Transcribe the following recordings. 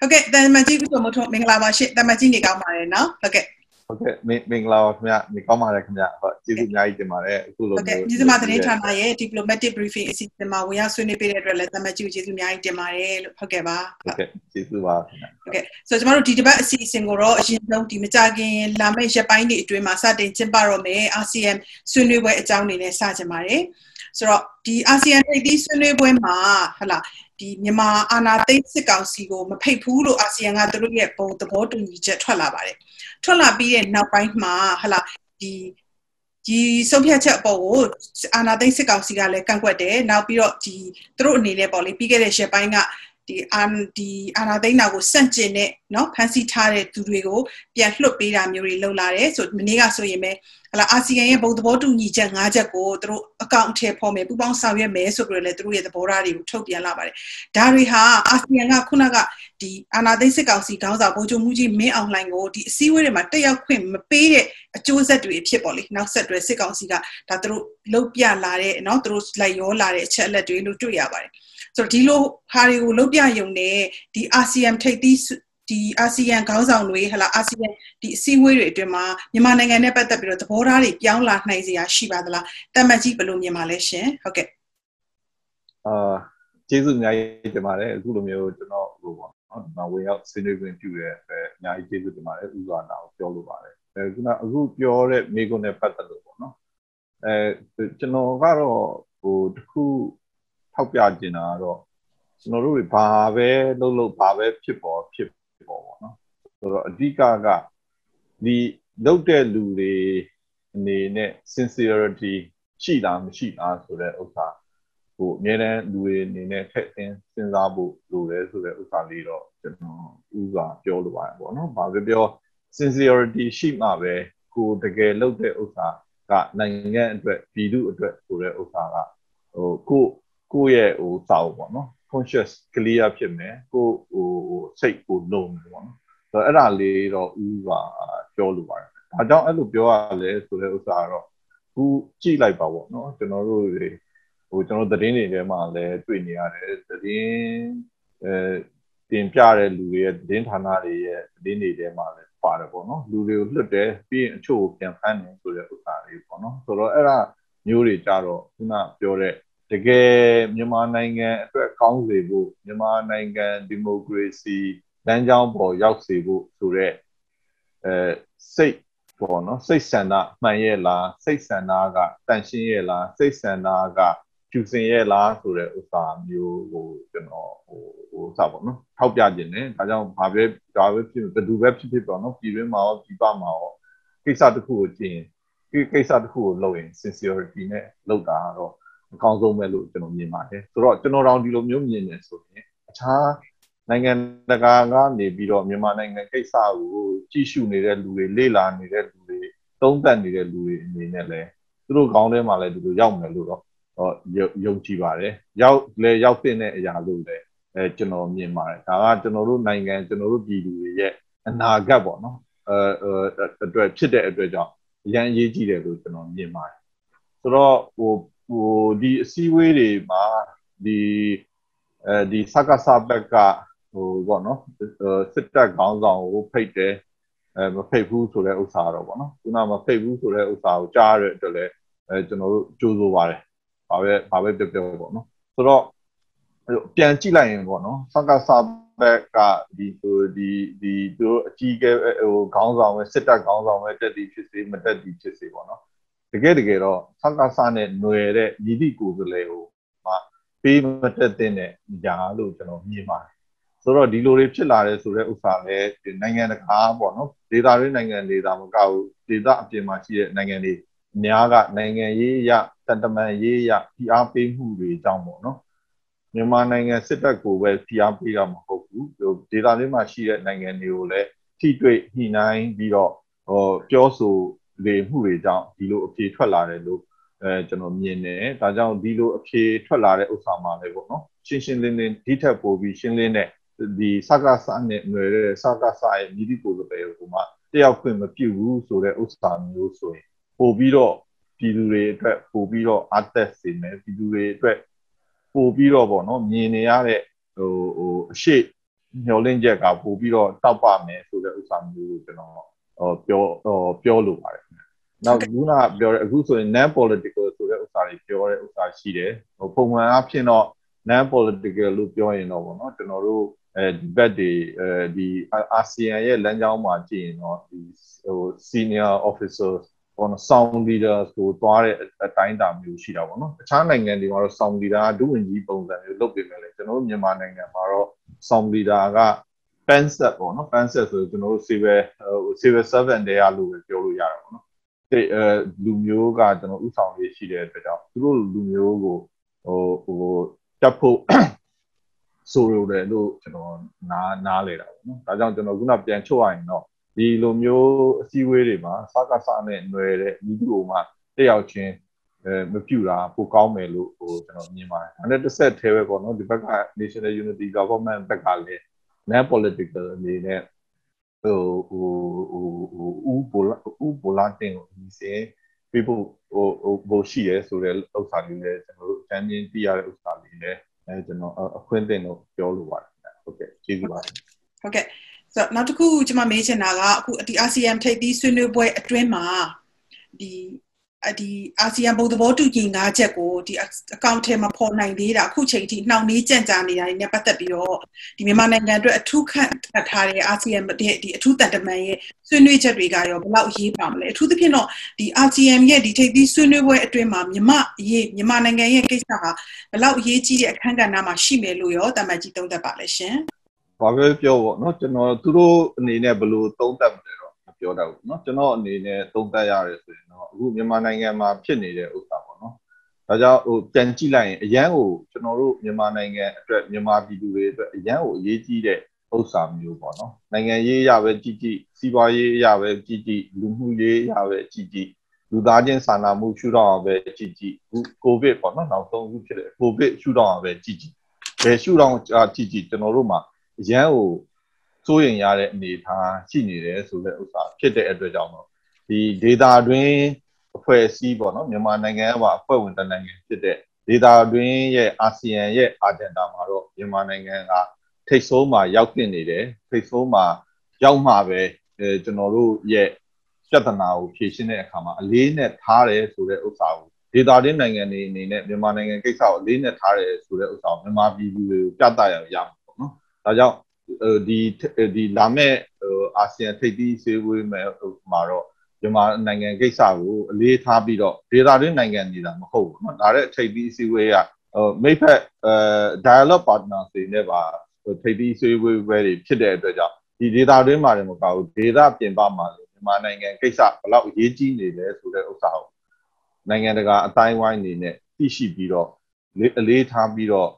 ဟုတ်ကဲ့တမန်ကြီးဦးတော်မထွန်းမင်္ဂလာပါရှင်တမန်ကြီးနေကောင်းပါတယ်နော်ဟုတ်ကဲ့ဟုတ်ကဲ့မင်မင်္ဂလာပါခင်ဗျနေကောင်းပါတယ်ခင်ဗျဟုတ်ကျေးဇူးအများကြီးတင်ပါတယ်အခုလိုဟုတ်ကဲ့ပြည်စမသတင်းဌာနရဲ့ diplomatic briefing အစီအစဉ်မှာဝင်ရောက်ဆွေးနွေးပေးတဲ့အတွက်လည်းတမန်ကြီးကိုကျေးဇူးအများကြီးတင်ပါတယ်လို့ဟုတ်ကဲ့ပါဟုတ်ကဲ့ကျေးဇူးပါခင်ဗျဟုတ်ကဲ့ဆိုတော့ကျမတို့ဒီတစ်ပတ်အစီအစဉ်ကိုတော့အရင်ဆုံးဒီမကြခင်လာမယ့်ရက်ပိုင်းတွေအတွင်းမှာစတင်ကျင်းပတော့မယ် ASEAN ဆွေးနွေးပွဲအကြောင်းအနေနဲ့စကြပါတယ်ဆိုတော့ဒီ ASEAN ထိပ်သီးဆွေးနွေးပွဲမှာဟလာ ဒီမြန်မာအာဏာသိမ်းစစ်ကောင်စီကိုမဖိတ်ဘူးလို့အာဆီယံကသူတို့ရဲ့ဘုံသဘောတူညီချက်ထွက်လာပါတယ်ထွက်လာပြီးတဲ့နောက်ပိုင်းမှာဟလာဒီဒီဆုံးဖြတ်ချက်အပေါ်ကိုအာဏာသိမ်းစစ်ကောင်စီကလည်းကန့်ကွက်တယ်နောက်ပြီးတော့ဒီသူတို့အနေနဲ့ပေါ့လေပြီးခဲ့တဲ့ရက်ပိုင်းက ဒီအာဒီအာနာသိန်းနာကိုစန့်ကျင်တဲ့เนาะဖန်ဆီးထားတဲ့သူတွေကိုပြန်လွှတ်ပေးတာမျိုးတွေလုပ်လာတယ်ဆိုမနေ့ကဆိုရင်ပဲဟလာအာဆီယံရဲ့ဘုံသဘောတူညီချက်၅ချက်ကိုသူတို့အကောင့်ထဲပေါ်မယ်ပူပေါင်းဆောင်ရွက်မယ်ဆိုပြီးတော့လည်းသူတို့ရဲ့သဘောထားတွေကိုထုတ်ပြန်လာပါတယ်ဒါတွေဟာအာဆီယံကခုနကဒီအာနာသိန်းစစ်ကောင်စီခေါင်းဆောင်ဗိုလ်ချုပ်မှုကြီးမင်းအောင်လှိုင်ကိုဒီအစည်းအဝေးတွေမှာတက်ရောက်ခွင့်မပေးတဲ့အကျိုးဆက်တွေဖြစ်ပေါ်လေနောက်ဆက်တွဲစစ်ကောင်စီကဒါသူတို့လုတ်ပြလာတဲ့เนาะသူတို့လိုက်ရောလာတဲ့အချက်အလက်တွေလို့တွေ့ရပါတယ် ဆိုတော့ဒီလိုဟာတွေကိုလုတ်ပြယုံနဲ့ဒီအာဆီယံထိပ်သီးဒီအာဆီယံခေါင်းဆောင်တွေဟလာအာဆီယံဒီအစည်းအဝေးတွေအတွင်းမှာမြန်မာနိုင်ငံနဲ့ပတ်သက်ပြီးတော့သဘောထားတွေပြောင်းလာနိုင်စရာရှိပါသလားတမတ်ကြီးဘယ်လိုမြင်ပါလဲရှင်ဟုတ်ကဲ့အာကျေးဇူးအများကြီးတင်ပါတယ်အခုလိုမျိုးကျွန်တော်ဟိုပေါ့နော်ဒီမှာဝင်ရောက်ဆွေးနွေးခွင့်ပြုတဲ့အဲအများကြီးကျေးဇူးတင်ပါတယ်ဥစွာနာကိုပြောလိုပါတယ်အဲခုနအခုပြောတဲ့မိကုန်းနဲ့ပတ်သက်လို့ပေါ့နော်အဲကျွန်တော်ကတော့ဟိုတခု ထောက်ပြကျင်တာကတော့ကျွန်တော်တို့ဘာပဲလုပ်လို့ဘာပဲဖြစ်ပေါ်ဖြစ်ပေါ်ပေါ့နော်ဆိုတော့အဓိကကဒီလုပ်တဲ့လူတွေအနေနဲ့ sincerity ရှိလားမရှိလားဆိုတဲ့ဥစ္စာဟိုအများတန်းလူတွေအနေနဲ့ထည့်သင်စဉ်းစားဖို့လိုတယ်ဆိုတဲ့ဥစ္စာလေးတော့ကျွန်တော်ဥစွာပြောလိုပါတယ်ပေါ့နော်။ဘာပဲပြော sincerity ရှိမှပဲကိုတကယ်လုပ်တဲ့ဥစ္စာကနိုင်ငံအတွက်ပြည်သူအတွက်ဆိုတဲ့ဥစ္စာကဟိုကို ကိုယ့်ရဲ့ဟိုစာအုပ်ပေါ့နော် conscious clear ဖြစ်မယ်ကိုဟိုစိတ်ကိုလုံတယ်ပေါ့နော်ဆိုတော့အဲ့ဒါလေးတော့ဥပါပြောလိုပါတယ်ဒါကြောင့်အဲ့လိုပြောရလဲဆိုတဲ့ဥစ္စာကတော့ခုကြည့်လိုက်ပါပေါ့နော်ကျွန်တော်တို့တွေဟိုကျွန်တော်သတင်းတွေထဲမှာလည်းတွေ့နေရတယ်သတင်းအဲတင်ပြတဲ့လူတွေရဲ့သတင်းဌာနတွေရဲ့သတင်းတွေထဲမှာလည်းပါတယ်ပေါ့နော်လူတွေကိုလွတ်တယ်ပြီးရင်အချို့ကိုပြန်ဖမ်းတယ်ဆိုတဲ့ဥစ္စာတွေပေါ့နော်ဆိုတော့အဲ့ဒါမျိုးတွေကြတော့ခုနပြောတဲ့ တကယ်မြန်မာနိုင်ငံအတွက်ကောင်းစေဖို့မြန်မာနိုင်ငံဒီမိုကရေစီလမ်းကြောင်းပေါ်ရောက်စေဖို့ဆိုတော့အဲစိတ်ပေါ့နော်စိတ်ဆန္ဒမှန်ရဲ့လားစိတ်ဆန္ဒကတန်ရှင်းရဲ့လားစိတ်ဆန္ဒကကျူစင်ရဲ့လားဆိုတဲ့ဥစ္စာမျိုးကိုကျွန်တော်ဟိုဟိုစပါနော်ထောက်ပြခြင်းနဲ့ဒါကြောင့်ဘာပဲဒါပဲဖြစ်ဘယ်သူပဲဖြစ်ဖြစ်ပေါ့နော်ပြည်တွင်းမှာရောပြည်ပမှာရောကိစ္စတစ်ခုကိုကြည့်ရင်ဒီကိစ္စတစ်ခုကိုလုပ်ရင် sincerity နဲ့လုပ်တာတော့ အကောင်းဆုံးပဲလို့ကျွန်တော်မြင်ပါတယ်ဆိုတော့ကျွန်တော်တောင်ဒီလိုမျိုးမြင်နေဆိုရင်အခြားနိုင်ငံတကာကနေပြီးတော့မြန်မာနိုင်ငံကိစ္စကိုကြည့်ရှုနေတဲ့လူတွေလေ့လာနေတဲ့လူတွေသုံးသပ်နေတဲ့လူတွေအနေနဲ့လည်းသူတို့ခေါင်းထဲမှာလည်းဒီလိုရောက်မယ်လို့တော့ယုံကြည်ပါတယ်ရောက်လဲရောက်တဲ့အရာလို့လည်းအဲကျွန်တော်မြင်ပါတယ်ဒါကကျွန်တော်တို့နိုင်ငံကျွန်တော်တို့ပြည်သူတွေရဲ့အနာဂတ်ပေါ့နော်အဲအတွက်ဖြစ်တဲ့အတွက်ကြောင့်အရန်အရေးကြီးတယ်လို့ကျွန်တော်မြင်ပါတယ်ဆိုတော့ဟို ဟိုဒီအစည်းအဝေးတွေမှာဒီအဲဒီစကားစာဘက်ကဟိုပေါ့နော်စစ်တပ်ခေါင်းဆောင်ကိုဖိတ်တယ်အဲမဖိတ်ဘူးဆိုတဲ့ဥစ္စာတော့ပေါ့နော်ခုနမဖိတ်ဘူးဆိုတဲ့ဥစ္စာကိုကြားရတဲ့အတွက်လည်းအဲကျွန်တော်တို့ကြိုးစိုးပါတယ်ဘာပဲဘာပဲပြောပြောပေါ့နော်ဆိုတော့ပြန်ကြည့်လိုက်ရင်ပေါ့နော်စကားစာဘက်ကဒီဟိုဒီဒီသူတို့အကြီးကဲဟိုခေါင်းဆောင်ပဲစစ်တပ်ခေါင်းဆောင်ပဲတက်တီဖြစ်စေမတက်တီဖြစ်စေပေါ့နော် တကယ်တကယ်တော့ဆက်ကဆနဲ့ຫນွယ်တဲ့ညီတိကိုယ်စလဲကိုမှပေးမတက်တဲ့ညာလို့ကျွန်တော်မြင်ပါတယ်ဆိုတော့ဒီလိုတွေဖြစ်လာတယ်ဆိုတဲ့ဥစ္စာလည်းနိုင်ငံတကာပေါ့နော်ဒေသတွင်းနိုင်ငံတွေသာမကဘူးဒေသအပြင်မှာရှိတဲ့နိုင်ငံတွေအများကနိုင်ငံရေးအရတန်တမန်ရေးအရဖိအားပေးမှုတွေကြောင့်ပေါ့နော်မြန်မာနိုင်ငံစစ်တပ်ကိုပဲဖိအားပေးတာမဟုတ်ဘူးဒေသတွင်းမှာရှိတဲ့နိုင်ငံတွေကိုလည်းထိတွေ့ညှိနှိုင်းပြီးတော့ဟောပြောဆို လေမှုတွေကြောင့်ဒီလိုအဖြေထွက်လာတယ်လို့အဲကျွန်တော်မြင်တယ်ဒါကြောင့်ဒီလိုအဖြေထွက်လာတဲ့ဥစ္စာမှာလည်းပေါ့နော်ရှင်းရှင်းလင်းလင်းဒီထက်ပိုပြီးရှင်းလင်းတဲ့ဒီစကားစာနဲ့ຫນွယ်တဲ့စကားစာရဲ့မြည်ဒီကိုယ်လိုပဲဟိုမှာတယောက်ခွင့်မပြုဘူးဆိုတဲ့ဥစ္စာမျိုးဆိုရင်ပို့ပြီးတော့ပြည်သူတွေအတွက်ပို့ပြီးတော့အသက်စေမယ်ပြည်သူတွေအတွက်ပို့ပြီးတော့ပေါ့နော်မြင်နေရတဲ့ဟိုဟိုအရှိမျောလင့်ချက်ကပို့ပြီးတော့တောက်ပမယ်ဆိုတဲ့ဥစ္စာမျိုးကိုကျွန်တော် ဟောပြောဟောပြောလိုပါတယ်နောက်ခုနပြောတဲ့အခုဆိုရင် non political ဆိုတဲ့ဥစ္စာတွေပြောတဲ့ဥစ္စာရှိတယ်ဟိုပုံမှန်အဖြစ်တော့ non political လို့ပြောရင်တော့ဗောနော်ကျွန်တော်တို့အဲဒီဘက်တွေအဲဒီအာဆီယံရဲ့လမ်းကြောင်းမှာကြည့်ရင်တော့ဒီဟို senior officers ဘောနော် sound leader ဆိုသွားတဲ့အတိုင်းတာမျိုးရှိတာပေါ့နော်တခြားနိုင်ငံတွေမှာတော့ sound leader ကဒုဝန်ကြီးပုံစံမျိုးလုပ်ပေးမယ်လေကျွန်တော်တို့မြန်မာနိုင်ငံမှာတော့ sound leader က pen set ပေါ့နော် pen set ဆိုကျွန်တော်တို့ civil ဟို civil servant တွေကလို့ပဲပြောလို့ရတာပေါ့နော်ဒီအဲလူမျိုးကကျွန်တော်ဥဆောင်ရေးရှိတဲ့အတွက်ကြောင့်သူတို့လူမျိုးကိုဟိုဟိုတက်ဖို့ဆိုရတယ်လို့ကျွန်တော်နားနားလေတာပေါ့နော်ဒါကြောင့်ကျွန်တော်ခုနပြန်ချုပ်ရရင်တော့ဒီလိုမျိုးအစည်းအဝေးတွေမှာစကားစနဲ့ຫນွယ်တဲ့ဤသူ့ကိုမှတက်ရောက်ခြင်းအဲမပြူတာပိုကောင်းမယ်လို့ဟိုကျွန်တော်မြင်ပါတယ်။ဒါနဲ့တစ်ဆက်သေးပဲပေါ့နော်ဒီဘက်က National Unity Government ဘက်ကလည်း non political အနေနဲ့ဟိုဟိုဟိုဟိုဦးပိုလာဦးပိုလာတင်ကိုဒီစင် people ဟိုဟိုဘိုရှိရဲဆိုတဲ့ဥစ္စာလေးလည်းကျွန်တော်တို့အချမ်းချင်းသိရတဲ့ဥစ္စာလေးလည်းအဲကျွန်တော်အခွင့်အရေးတော့ပြောလိုပါတယ်ဟုတ်ကဲ့ကျေးဇူးပါတယ်ဟုတ်ကဲ့ဆိုတော့နောက်တစ်ခုကျွန်မမေးချင်တာကအခုဒီ ASEAN ထိပ်သီးဆွေးနွေးပွဲအတွင်းမှာဒီ ဒီအာဆီယံဘုံသဘောတူညီ၅ချက်ကိုဒီအကောင့်ထဲမှာပေါ်နိုင်သေးတာအခုချိန်ထိနှောင့်နှေးကြန့်ကြာနေတာနဲ့ပတ်သက်ပြီးတော့ဒီမြန်မာနိုင်ငံအတွက်အထူးခန့်ထားတဲ့အာဆီယံတဲ့ဒီအထူးတန်တမန်ရဲ့ဆွေးနွေးချက်တွေကရောဘယ်လောက်အရေးပါမလဲအထူးသဖြင့်တော့ဒီအာဆီယံရဲ့ဒီထိပ်သီးဆွေးနွေးပွဲအတွင်းမှာမြန်မာရေးမြန်မာနိုင်ငံရဲ့ကိစ္စဟာဘယ်လောက်အရေးကြီးတဲ့အခန်းကဏ္ဍမှာရှိမယ်လို့ရောတမန်ကြီးသုံးသပ်ပါလဲရှင်။ဘာပဲပြောပေါ့နော်ကျွန်တော်သူတို့အနေနဲ့ဘယ်လိုသုံးသပ်မလဲတော့မ ပြောတာပေါ့နော်ကျွန်တော်အနေနဲ့သုံးသပ်ရတယ်ဆိုရင်တော့အခုမြန်မာနိုင်ငံမှာဖြစ်နေတဲ့ဥစ္စာပေါ့နော်ဒါကြောင့်ဟိုပြန်ကြည့်လိုက်ရင်အရန်ကိုကျွန်တော်တို့မြန်မာနိုင်ငံအတွက်မြန်မာပြည်သူတွေအတွက်အရန်ကိုအရေးကြီးတဲ့ဥစ္စာမျိုးပေါ့နော်နိုင်ငံရေးအရပဲကြည်ကြည်စီးပွားရေးအရပဲကြည်ကြည်လူမှုရေးအရပဲကြည်ကြည်လူသားချင်းစာနာမှုရှုထောင့်အောင်ပဲကြည်ကြည်ကိုဗစ်ပေါ့နော်နောက်ဆုံးခုဖြစ်တဲ့ကိုဗစ်ရှုထောင့်အောင်ပဲကြည်ကြည်ဘယ်ရှုထောင့်ကြည်ကြည်ကျွန်တော်တို့မှာအရန်ကို စိုးရင်ရတဲ့အနေအထားရှိနေတယ်ဆိုတဲ့ဥစ္စာဖြစ်တဲ့အတွက်ကြောင့်တော့ဒီ data တွင်းအဖွဲ့အစည်းပေါ့နော်မြန်မာနိုင်ငံကပါအဖွဲ့ဝင်တနိုင်ငံဖြစ်တဲ့ဒေသတွင်းရဲ့အာဆီယံရဲ့အာဂျင်ဒါမှာတော့မြန်မာနိုင်ငံကထိတ်ဆိုးမှာရောက်တင်နေတယ်ထိတ်ဆိုးမှာရောက်မှာပဲအဲကျွန်တော်တို့ရဲ့ပြဿနာကိုဖြေရှင်းတဲ့အခါမှာအလေးနဲ့ထားတယ်ဆိုတဲ့ဥစ္စာကိုဒေသတွင်းနိုင်ငံတွေအနေနဲ့မြန်မာနိုင်ငံကိစ္စကိုအလေးနဲ့ထားတယ်ဆိုတဲ့ဥစ္စာကိုမြန်မာပြည်သူတွေကိုပြသရအောင်ရမှာပေါ့နော်ဒါကြောင့် ဒီဒီလာမဲ့အာဆီယံထိပ်သီးဆွေးနွေးမယ်မှာတော့မြန်မာနိုင်ငံကိစ္စကိုအလေးထားပြီးတော့ဒေသတွင်းနိုင်ငံနေတာမဟုတ်ဘူးเนาะဒါတဲ့အထိပ်ပြီးအစည်းအဝေးကဟိုမိဖက်အဲ dialogue partner တွေနဲ့ပါထိပ်ပြီးအစည်းအဝေးပဲတွေဖြစ်တဲ့အတွက်ကြောင့်ဒီဒေသတွင်းမှာလည်းမကဘူးဒေသပြင်ပမှာလည်းမြန်မာနိုင်ငံကိစ္စဘယ်လောက်အရေးကြီးနေလဲဆိုတဲ့ဥစ္စာကိုနိုင်ငံတကာအတိုင်းဝိုင်းနေနဲ့သိရှိပြီးတော့အလေးထားပြီးတော့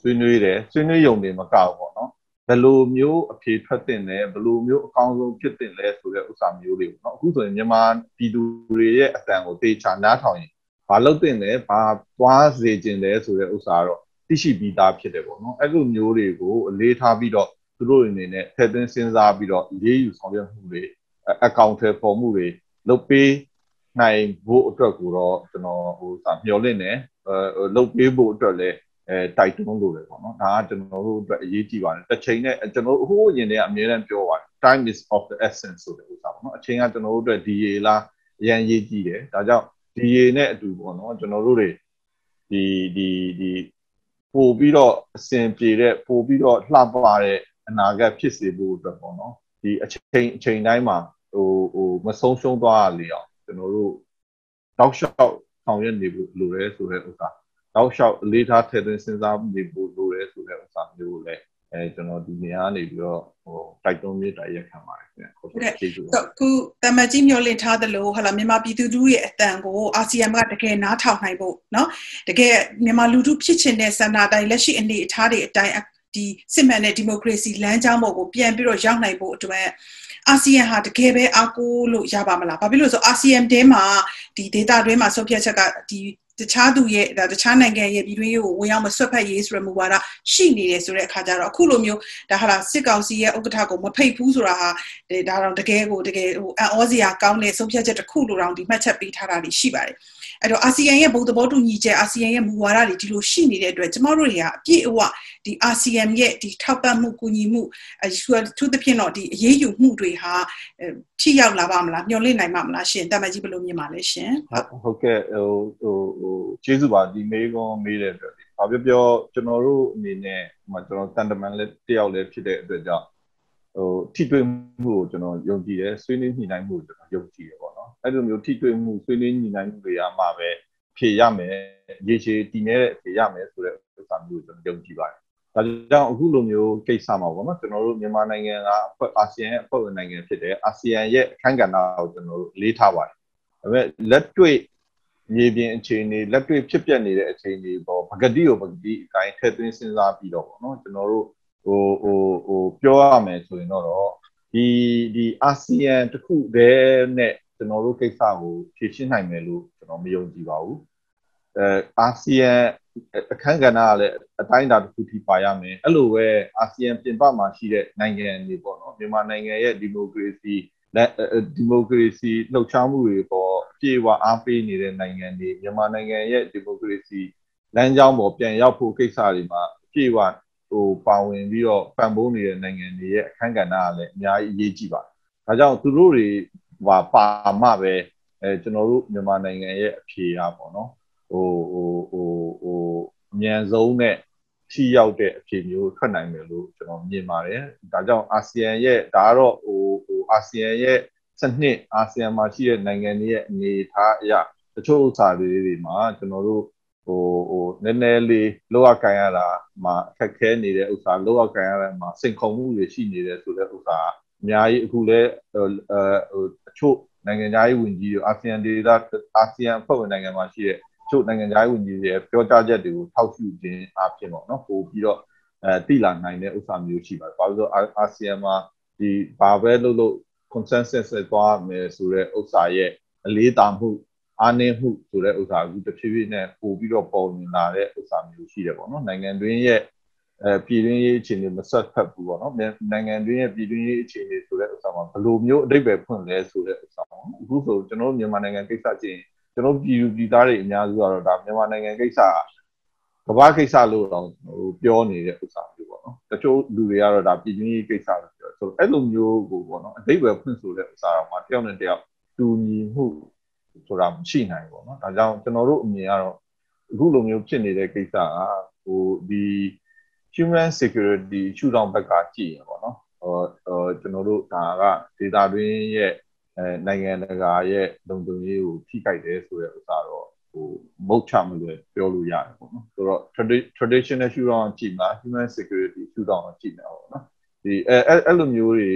ဆွေးနွေးတယ်ဆွေးနွေးရုံတွေမကဘူးပေါ့နော် ဘယ်လိုမျိုးအဖြေထွက်တင်လဲဘယ်လိုမျိုးအကောင်းဆုံးဖြစ်တင်လဲဆိုတဲ့ဥစ္စာမျိုးတွေပေါ့နော်အခုဆိုရင်မြန်မာပြည်သူတွေရဲ့အတန်ကိုတေချာနားထောင်ရင်ဘာလုပ်တင်လဲဘာသွားစေခြင်းလဲဆိုတဲ့ဥစ္စာတော့သိရှိပြီးသားဖြစ်တယ်ပေါ့နော်အဲ့လိုမျိုးတွေကိုအလေးထားပြီးတော့သူတို့အနေနဲ့ထည့်သွင်းစဉ်းစားပြီးတော့ရေးယူဆောင်ရွက်မှုတွေအကောင့်ထဲပေါ်မှုတွေလုပ်ပေးနိုင်ဖို့အတွက်ကိုတော့ကျွန်တော်ဟိုစာမျှော်လင့်နေအဲလုပ်ပေးဖို့အတွက်လည်း အဲတိုက်တွန်းလို့ပဲပေါ့နော်ဒါကကျွန်တော်တို့အတွက်အရေးကြီးပါတယ်တစ်ချိန်နဲ့ကျွန်တော်ဟိုးအရင်တည်းကအများအားပြောပါတယ် time is of the essence ဆိုတဲ့ဥစ္စာပေါ့နော်အချိန်ကကျွန်တော်တို့အတွက် DA လားအရင်ရေးကြည့်တယ်ဒါကြောင့် DA နဲ့အတူပေါ့နော်ကျွန်တော်တို့တွေဒီဒီဒီပို့ပြီးတော့အစဉ်ပြေတဲ့ပို့ပြီးတော့လှပတဲ့အနာဂတ်ဖြစ်စေဖို့အတွက်ပေါ့နော်ဒီအချိန်အချိန်တိုင်းမှာဟိုဟိုမဆုံးရှုံးသွားရလေအောင်ကျွန်တော်တို့တောက်လျှောက်ဆောင်ရွက်နေဖို့လိုတယ်ဆိုတဲ့ဥစ္စာ တောက်လျှောက်အလေးထားထည့်သွင်းစဉ်းစားနေဖို့လိုတယ်ဆိုတဲ့ဥစ္စာမျိုးကိုလည်းအဲကျွန်တော်ဒီနေရာနေပြီးတော့ဟိုတိုက်တွန်းမြစ်တိုက်ရက်ခံပါတယ်ခင်ဗျဟုတ်ကဲ့ကျေးဇူးပါခုတမကြီးမျောလင့်ထားသလိုဟာလာမြန်မာပြည်သူတို့ရဲ့အတန်ကိုအာဆီယံကတကယ်နားထောင်နိုင်ဖို့เนาะတကယ်မြန်မာလူထုဖြစ်ချင်တဲ့ဆန္ဒတိုင်းလက်ရှိအနေအထားတွေအတိုင်းဒီစစ်မှန်တဲ့ဒီမိုကရေစီလမ်းကြောင်းပေါ်ကိုပြန်ပြီးတော့ရောက်နိုင်ဖို့အတွက်အာဆီယံဟာတကယ်ပဲအားကိုးလို့ရပါမလားဘာဖြစ်လို့ဆိုအာဆီယံတဲမှာဒီ data တွင်းမှာဆုံးဖြတ်ချက်ကဒီ တခြားသူရဲ့ဒါတခြားနိုင်ငံရဲ့ပြည်တွင်းရေးကိုဝင်ရောက်မဆွတ်ဖက်ရေးဆိုရမူဝါဒရှိနေတယ်ဆိုတဲ့အခါကျတော့အခုလိုမျိုးဒါဟာလားစစ်ကောင်စီရဲ့ဥက္ကဋ္ဌကိုမဖိတ်ဘူးဆိုတာဟာဒါတော့တကယ်ကိုတကယ်ဟိုအံ့ဩစရာကောင်းတဲ့ဆုံးဖြတ်ချက်တစ်ခုလိုတောင်ဒီမှတ်ချက်ပေးထားတာရှိပါတယ်အဲ့တော့အာဆီယံရဲ့ဘုံသဘောတူညီချက်အာဆီယံရဲ့မူဝါဒတွေဒီလိုရှိနေတဲ့အတွက်ကျမတို့တွေကအပြည့်အဝဒီအာဆီယံရဲ့ဒီထောက်ပံ့မှုကူညီမှုအထူးသဖြင့်တော့ဒီအရေးယူမှုတွေဟာထိရောက်လာပါမလားညှော်လင့်နိုင်ပါမလားရှင်တမကြီးဘယ်လိုမြင်ပါလဲရှင်ဟုတ်ကဲ့ဟိုဟိုဟိုကျေးဇူးပါဒီမေးခွန်းမေးတဲ့အတွက်ဘာပြောပြောကျွန်တော်တို့အနေနဲ့ဟိုကျွန်တော်တန်တမန်လက်တယောက်လည်းဖြစ်တဲ့အတွက်ကြောင့်ဟိုထိတွေ့မှုကိုကျွန်တော်ယုံကြည်တယ်ဆွေးနွေးညှိနှိုင်းမှုကိုကျွန်တော်ယုံကြည်တယ်ပေါ့နော်အဲ့လိုမျိုးထိတွေ့မှုဆွေးနွေးညှိနှိုင်းမှုတွေရမှပဲဖြေရမယ်ရေရှည်တည်နေတဲ့ဖြေရမယ်ဆိုတဲ့ဥစ္စာမျိုးကိုကျွန်တော်ယုံကြည်ပါတယ်ဒါကြောင့်အခုလိုမျိုးကိစ္စမှာပေါ့နော်ကျွန်တော်တို့မြန်မာနိုင်ငံကအဖွဲ့အာဆီယံရဲ့အဖွဲ့ဝင်နိုင်ငံဖြစ်တယ်အာဆီယံရဲ့အခန်းကဏ္ဍကိုကျွန်တော်တို့လေးထားပါတယ်ဒါပေမဲ့လက်တွေ့ မြေပြင်အခြေအနေလက်တွေ့ဖြစ်ပျက်နေတဲ့အခြေအနေပေါ့ပကတိကိုပကတိအတိုင်းထည့်သွင်းစဉ်းစားပြီးတော့ပေါ့နော်ကျွန်တော်တို့ဟိုဟိုဟိုပြောရမယ်ဆိုရင်တော့ဒီဒီအာဆီယံတခုတည်းနဲ့ကျွန်တော်တို့ကိစ္စကိုဖြေရှင်းနိုင်မယ်လို့ကျွန်တော်မယုံကြည်ပါဘူးအဲအာဆီယံအခန်းကဏ္ဍကလည်းအတိုင်းအတာတစ်ခုထိပါရမယ်အဲ့လိုပဲအာဆီယံပြင်ပမှာရှိတဲ့နိုင်ငံတွေပေါ့နော်မြန်မာနိုင်ငံရဲ့ဒီမိုကရေစီလက် ဒီမိုကရေစီလှုပ်ရှားမှုတွေပေါ်ပြေဝအားပေးနေတဲ့နိုင်ငံတွေမြန်မာနိုင်ငံရဲ့ဒီမိုကရေစီလမ်းကြောင်းပေါ်ပြန်ရောက်ဖို့ကိစ္စတွေမှာပြေဝဟိုပါဝင်ပြီးတော့ပံ့ပိုးနေတဲ့နိုင်ငံတွေရဲ့အခန်းကဏ္ဍကလည်းအများကြီးအရေးကြီးပါတယ်။ဒါကြောင့်သူတို့တွေပါပါမှပဲအဲကျွန်တော်တို့မြန်မာနိုင်ငံရဲ့အဖြေအပေါ့နော်။ဟိုဟိုဟိုဟိုအမြန်ဆုံးနဲ့ထိရောက်တဲ့အဖြေမျိုးထွက်နိုင်မယ်လို့ကျွန်တော်မြင်ပါတယ်။ဒါကြောင့်အာဆီယံရဲ့ဒါကတော့ဟိုဟို အာဆီယံရဲ့စနစ်အာဆီယံမှာရှိတဲ့နိုင်ငံတွေရဲ့အနေအထားအရတချို့ဥစ္စာတွေတွေမှာကျွန်တော်တို့ဟိုဟိုနည်းနည်းလေးလောက်ကင်ရတာမှာအခက်ခဲနေတဲ့ဥစ္စာလောက်ကင်ရတာမှာစိန်ခေါ်မှုတွေရှိနေတယ်ဆိုတဲ့ဥစ္စာအများကြီးအခုလဲဟိုအချို့နိုင်ငံသားရေးဝန်ကြီးတွေအာဆီယံဒေသအာဆီယံအဖွဲ့ဝင်နိုင်ငံမှာရှိတဲ့ချို့နိုင်ငံသားရေးဝန်ကြီးတွေပြောကြားချက်တွေကိုထောက်ရှုခြင်းအဖြစ်ပေါ့နော်ပို့ပြီးတော့အဲတိလာနိုင်တဲ့ဥစ္စာမျိုးရှိပါတယ်။ဘာလို့လဲဆိုတော့အာဆီယံမှာ ဒီဘာပဲလို့လို့ consensus နဲ့သွားမယ်ဆိုတဲ့ဥစ္စာရဲ့အလေးတာမှုအားနည်းမှုဆိုတဲ့ဥစ္စာအခုတဖြည်းဖြည်းနဲ့ပို့ပြီးတော့ပေါ်နေလာတဲ့ဥစ္စာမျိုးရှိတယ်ပေါ့နော်နိုင်ငံတွင်းရဲ့အဲပြည်တွင်းရေးအခြေအနေမဆက်ဖက်ဘူးပေါ့နော်နိုင်ငံတွင်းရဲ့ပြည်တွင်းရေးအခြေအနေဆိုတဲ့ဥစ္စာမှာဘယ်လိုမျိုးအဓိပ္ပာယ်ဖွင့်လဲဆိုတဲ့ဥစ္စာပေါ့နော်အခုဆိုကျွန်တော်မြန်မာနိုင်ငံကိစ္စချင်းကျွန်တော်ပြည်သူပြည်သားတွေအများစုကတော့ဒါမြန်မာနိုင်ငံကိစ္စကဘာကိစ္စလို့တော့ဟိုပြောနေတဲ့ဥစ္စာမျိုးပေါ့နော်တချို့လူတွေကတော့ဒါပြည်တွင်းရေးကိစ္စလို့ပြော ဆိုတော့အဲ့လိုမျိုးကိုပေါ့နော်အတိတ်ပဲဖွင့်ဆိုတဲ့ဥစားတော်မှာတယောက်နဲ့တယောက်တူညီမှုဆိုတာမရှိနိုင်ဘူးပေါ့နော်ဒါကြောင့်ကျွန်တော်တို့အမြင်ကတော့အခုလိုမျိုးဖြစ်နေတဲ့ကိစ္စကဟိုဒီ human security ရှုထောင့်ဘက်ကကြည့်ရပေါ့နော်ဟိုကျွန်တော်တို့ဒါကဒေတာတွင်းရဲ့အဲနိုင်ငံတကာရဲ့လုံခြုံရေးကိုထိခိုက်တယ်ဆိုတဲ့ဥစ္စာတော့ဟိုမုတ်ချမလွယ်ပြောလို့ရတယ်ပေါ့နော်ဆိုတော့ traditional ရှုထောင့်ကြည့်မှာ human security ရှုထောင့်ကြည့်မှာပေါ့နော် ဒီအဲအဲ့လိုမျိုးတွေ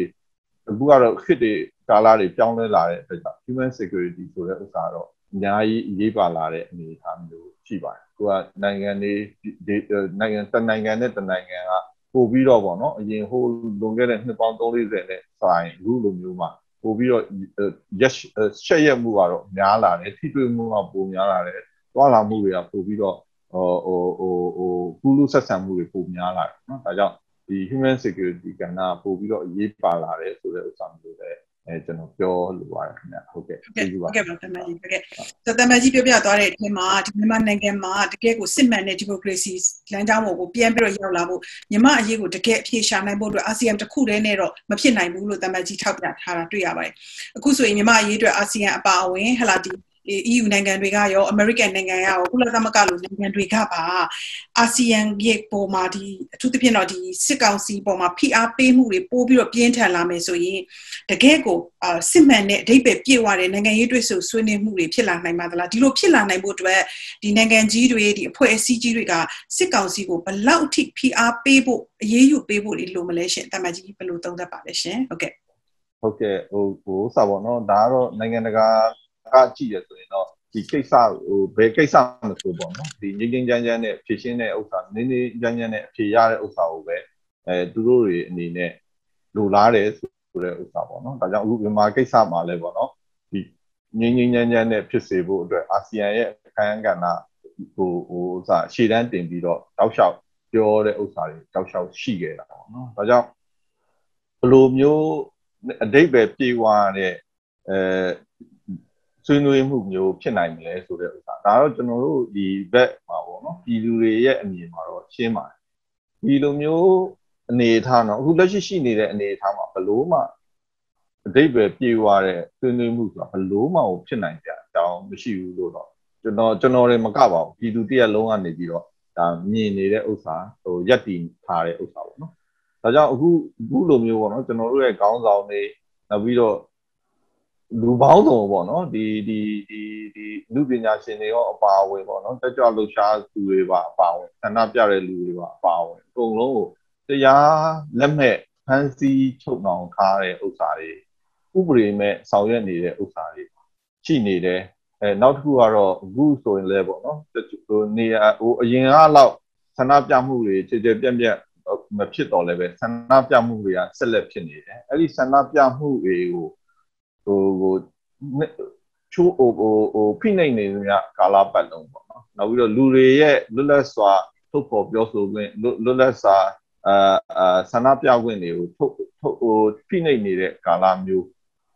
အခုကတော့ခစ်တွေကာလာတွေပြောင်းလဲလာတဲ့အတွက်ကြောင့် human security ဆိုတဲ့ဥစ္စာတော့အများကြီးအရေးပါလာတဲ့အနေအထားမျိုးရှိပါတယ်။ကိုကနိုင်ငံတွေနိုင်ငံတနိုင်ငံနဲ့တနိုင်ငံကပို့ပြီးတော့ပေါ့နော်အရင်ဟိုလွန်ခဲ့တဲ့နှစ်ပေါင်း340နဲ့ဆိုင်အခုလိုမျိုးမှာပို့ပြီးတော့ရက်ရှက်ရက်မှုကတော့များလာတယ်ထိတွေ့မှုကပိုများလာတယ်သွားလာမှုတွေကပို့ပြီးတော့ဟိုဟိုဟိုဟိုကုလူဆက်ဆံမှုတွေပိုများလာတယ်နော်ဒါကြောင့် ဒီ human security ကဏ္ဍပို့ပြီးတော့အရေးပါလာတယ်ဆိုတဲ့ဥစ္စာမျိုးပဲအဲကျွန်တော်ပြောလိုပါတယ်ခင်ဗျဟုတ်ကဲ့ကျေးဇူးပါဟုတ်ကဲ့ပါတမန်ကြီးဟုတ်ကဲ့ဆိုတမန်ကြီးပြောပြသွားတဲ့အချိန်မှာဒီမြန်မာနိုင်ငံမှာတကယ်ကိုစစ်မှန်တဲ့ဒီမိုကရေစီလမ်းကြောင်းပေါ်ကိုပြန်ပြီးတော့ရောက်လာဖို့မြန်မာအရေးကိုတကယ်အဖြေရှာနိုင်ဖို့အတွက်အာဆီယံတစ်ခုတည်းနဲ့တော့မဖြစ်နိုင်ဘူးလို့တမန်ကြီးထောက်ပြထားတာတွေ့ရပါတယ်အခုဆိုရင်မြန်မာအရေးအတွက်အာဆီယံအပါအဝင်ဟလာဒီ EU နိုင်ငံတွေကရော American နိုင်ငံကရောကုလသမဂ္ဂလိုနိုင်ငံတွေကပါ ASEAN ရဲ့ပုံမှာဒီအထူးသဖြင့်တော့ဒီစစ်ကောင်စီပုံမှာဖိအားပေးမှုတွေပိုးပြီးတော့ပြင်းထန်လာမယ်ဆိုရင်တကယ်ကိုစစ်မှန်တဲ့အဓိပ္ပာယ်ပြည့်ဝတဲ့နိုင်ငံရေးတွေ့ဆုံဆွေးနွေးမှုတွေဖြစ်လာနိုင်ပါသလားဒီလိုဖြစ်လာနိုင်ဖို့အတွက်ဒီနိုင်ငံကြီးတွေဒီအဖွဲ့အစည်းကြီးတွေကစစ်ကောင်စီကိုဘလောက်ထိဖိအားပေးဖို့အရေးယူပေးဖို့လိုမလဲရှင်အတမကြီးဘယ်လိုသုံးသပ်ပါလဲရှင်ဟုတ်ကဲ့ဟုတ်ကဲ့ဟိုဟိုစပါတော့နော်ဒါကတော့နိုင်ငံတကာ ကကြည့်ရဆိုရင်တော့ဒီကိစ္စဟိုဘယ်ကိစ္စမဆိုပေါ့နော်ဒီငြိမ်းငြိမ်းချမ်းချမ်းနဲ့ဖြည့်ရှင်းတဲ့ဥစ္စာနင်းနေချမ်းချမ်းနဲ့အဖြေရတဲ့ဥစ္စာကိုပဲအဲသူတို့တွေအနေနဲ့လိုလားတယ်ဆိုတဲ့ဥစ္စာပေါ့နော်ဒါကြောင့်အခုမြန်မာကိစ္စမှာလည်းပေါ့နော်ဒီငြိမ်းငြိမ်းချမ်းချမ်းနဲ့ဖြစ်စေဖို့အတွက်အာဆီယံရဲ့အခမ်းကဏ္ဍဟိုဟိုဥစ္စာရှေ့တန်းတင်ပြီးတော့တောက်လျှောက်ပြောတဲ့ဥစ္စာတွေတောက်လျှောက်ရှိခဲ့တာပေါ့နော်ဒါကြောင့်ဘလိုမျိုးအတိတ်ပဲပြေးသွားတဲ့အဲ ဆွေးနွေးမှုမျိုးဖြစ်နိုင်မလဲဆိုတဲ့ဥစ္စာဒါတော့ကျွန်တော်တို့ဒီဘက်မှာပေါ့နော်ပြည်သူတွေရဲ့အမြင်မှာတော့ရှင်းပါတယ်ဒီလိုမျိုးအနေအထားတော့အခုလက်ရှိရှိနေတဲ့အနေအထားမှာဘလို့မှအတိတ်ပဲပြေဝတဲ့ဆွေးနွေးမှုဆိုတာဘလို့မှဖြစ်နိုင်ကြအကြောင်းမရှိဘူးလို့တော့ကျွန်တော်ကျွန်တော်တွေမကပါဘူးပြည်သူတရက်လုံးကနေပြီးတော့ဒါမြင်နေတဲ့ဥစ္စာဟိုရက်တည်ထားတဲ့ဥစ္စာပေါ့နော်ဒါကြောင့်အခုအခုလိုမျိုးပေါ့နော်ကျွန်တော်တို့ရဲ့ခေါင်းဆောင်တွေနောက်ပြီးတော့ လူပေါင်းစုံပေါ့နော်ဒီဒီဒီဒီလူပညာရှင်တွေရောအပါအဝင်ပေါ့နော်တက်ကြွလှူရှားသူတွေပါအပါအဝင်ဆန္ဒပြတဲ့လူတွေပါအပါအဝင်အကုန်လုံးကိုတရားလက်မဲ့ဖန်ဆီးချုပ်နှောင်ထားတဲ့ဥစ္စာတွေဥပဒေမဲ့ဆောင်ရွက်နေတဲ့ဥစ္စာတွေရှိနေတယ်အဲနောက်တစ်ခုကတော့အခုဆိုရင်လည်းပေါ့နော်ဟိုနေဟိုအရင်ကလောက်ဆန္ဒပြမှုတွေခြေခြေပြက်ပြက်မဖြစ်တော့လည်းပဲဆန္ဒပြမှုတွေကဆက်လက်ဖြစ်နေတယ်အဲ့ဒီဆန္ဒပြမှုတွေကို ဟိုဟိုချိုးဟိုဟိုဟိုဖိနှိပ်နေကြကာလပတ်လုံးပေါ့နော်နောက်ပြီးတော့လူတွေရဲ့လွတ်လပ်စွာထုတ်ဖော်ပြောဆိုခွင့်လွတ်လပ်စွာအာအာဆန္ဒပြခွင့်တွေကိုထုတ်ထုတ်ဟိုဖိနှိပ်နေတဲ့ကာလမျိုး